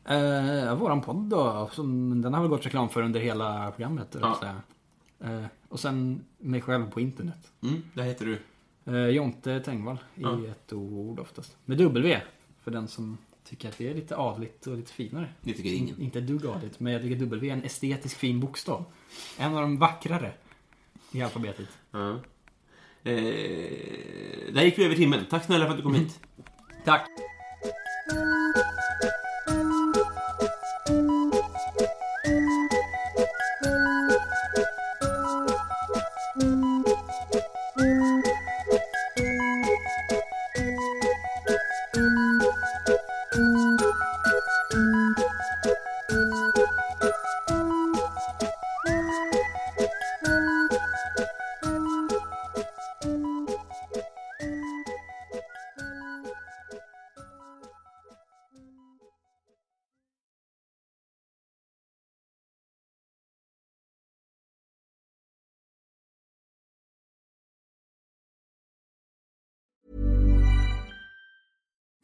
Eh, våran podd då, som, den har väl gått reklam för under hela programmet. Ja. Eh, och sen mig själv på internet. Mm, där heter du. Eh, Jonte Tengvall i Ja. ett ord oftast. Med W. För den som tycker att det är lite adligt och lite finare. Det tycker ingen. Inte ett dugg adligt, men jag tycker W är en estetisk fin bokstav. En av de vackrare i alfabetet. Ja. Eh, där gick vi över timmen. Tack snälla för att du kom hit. Tack!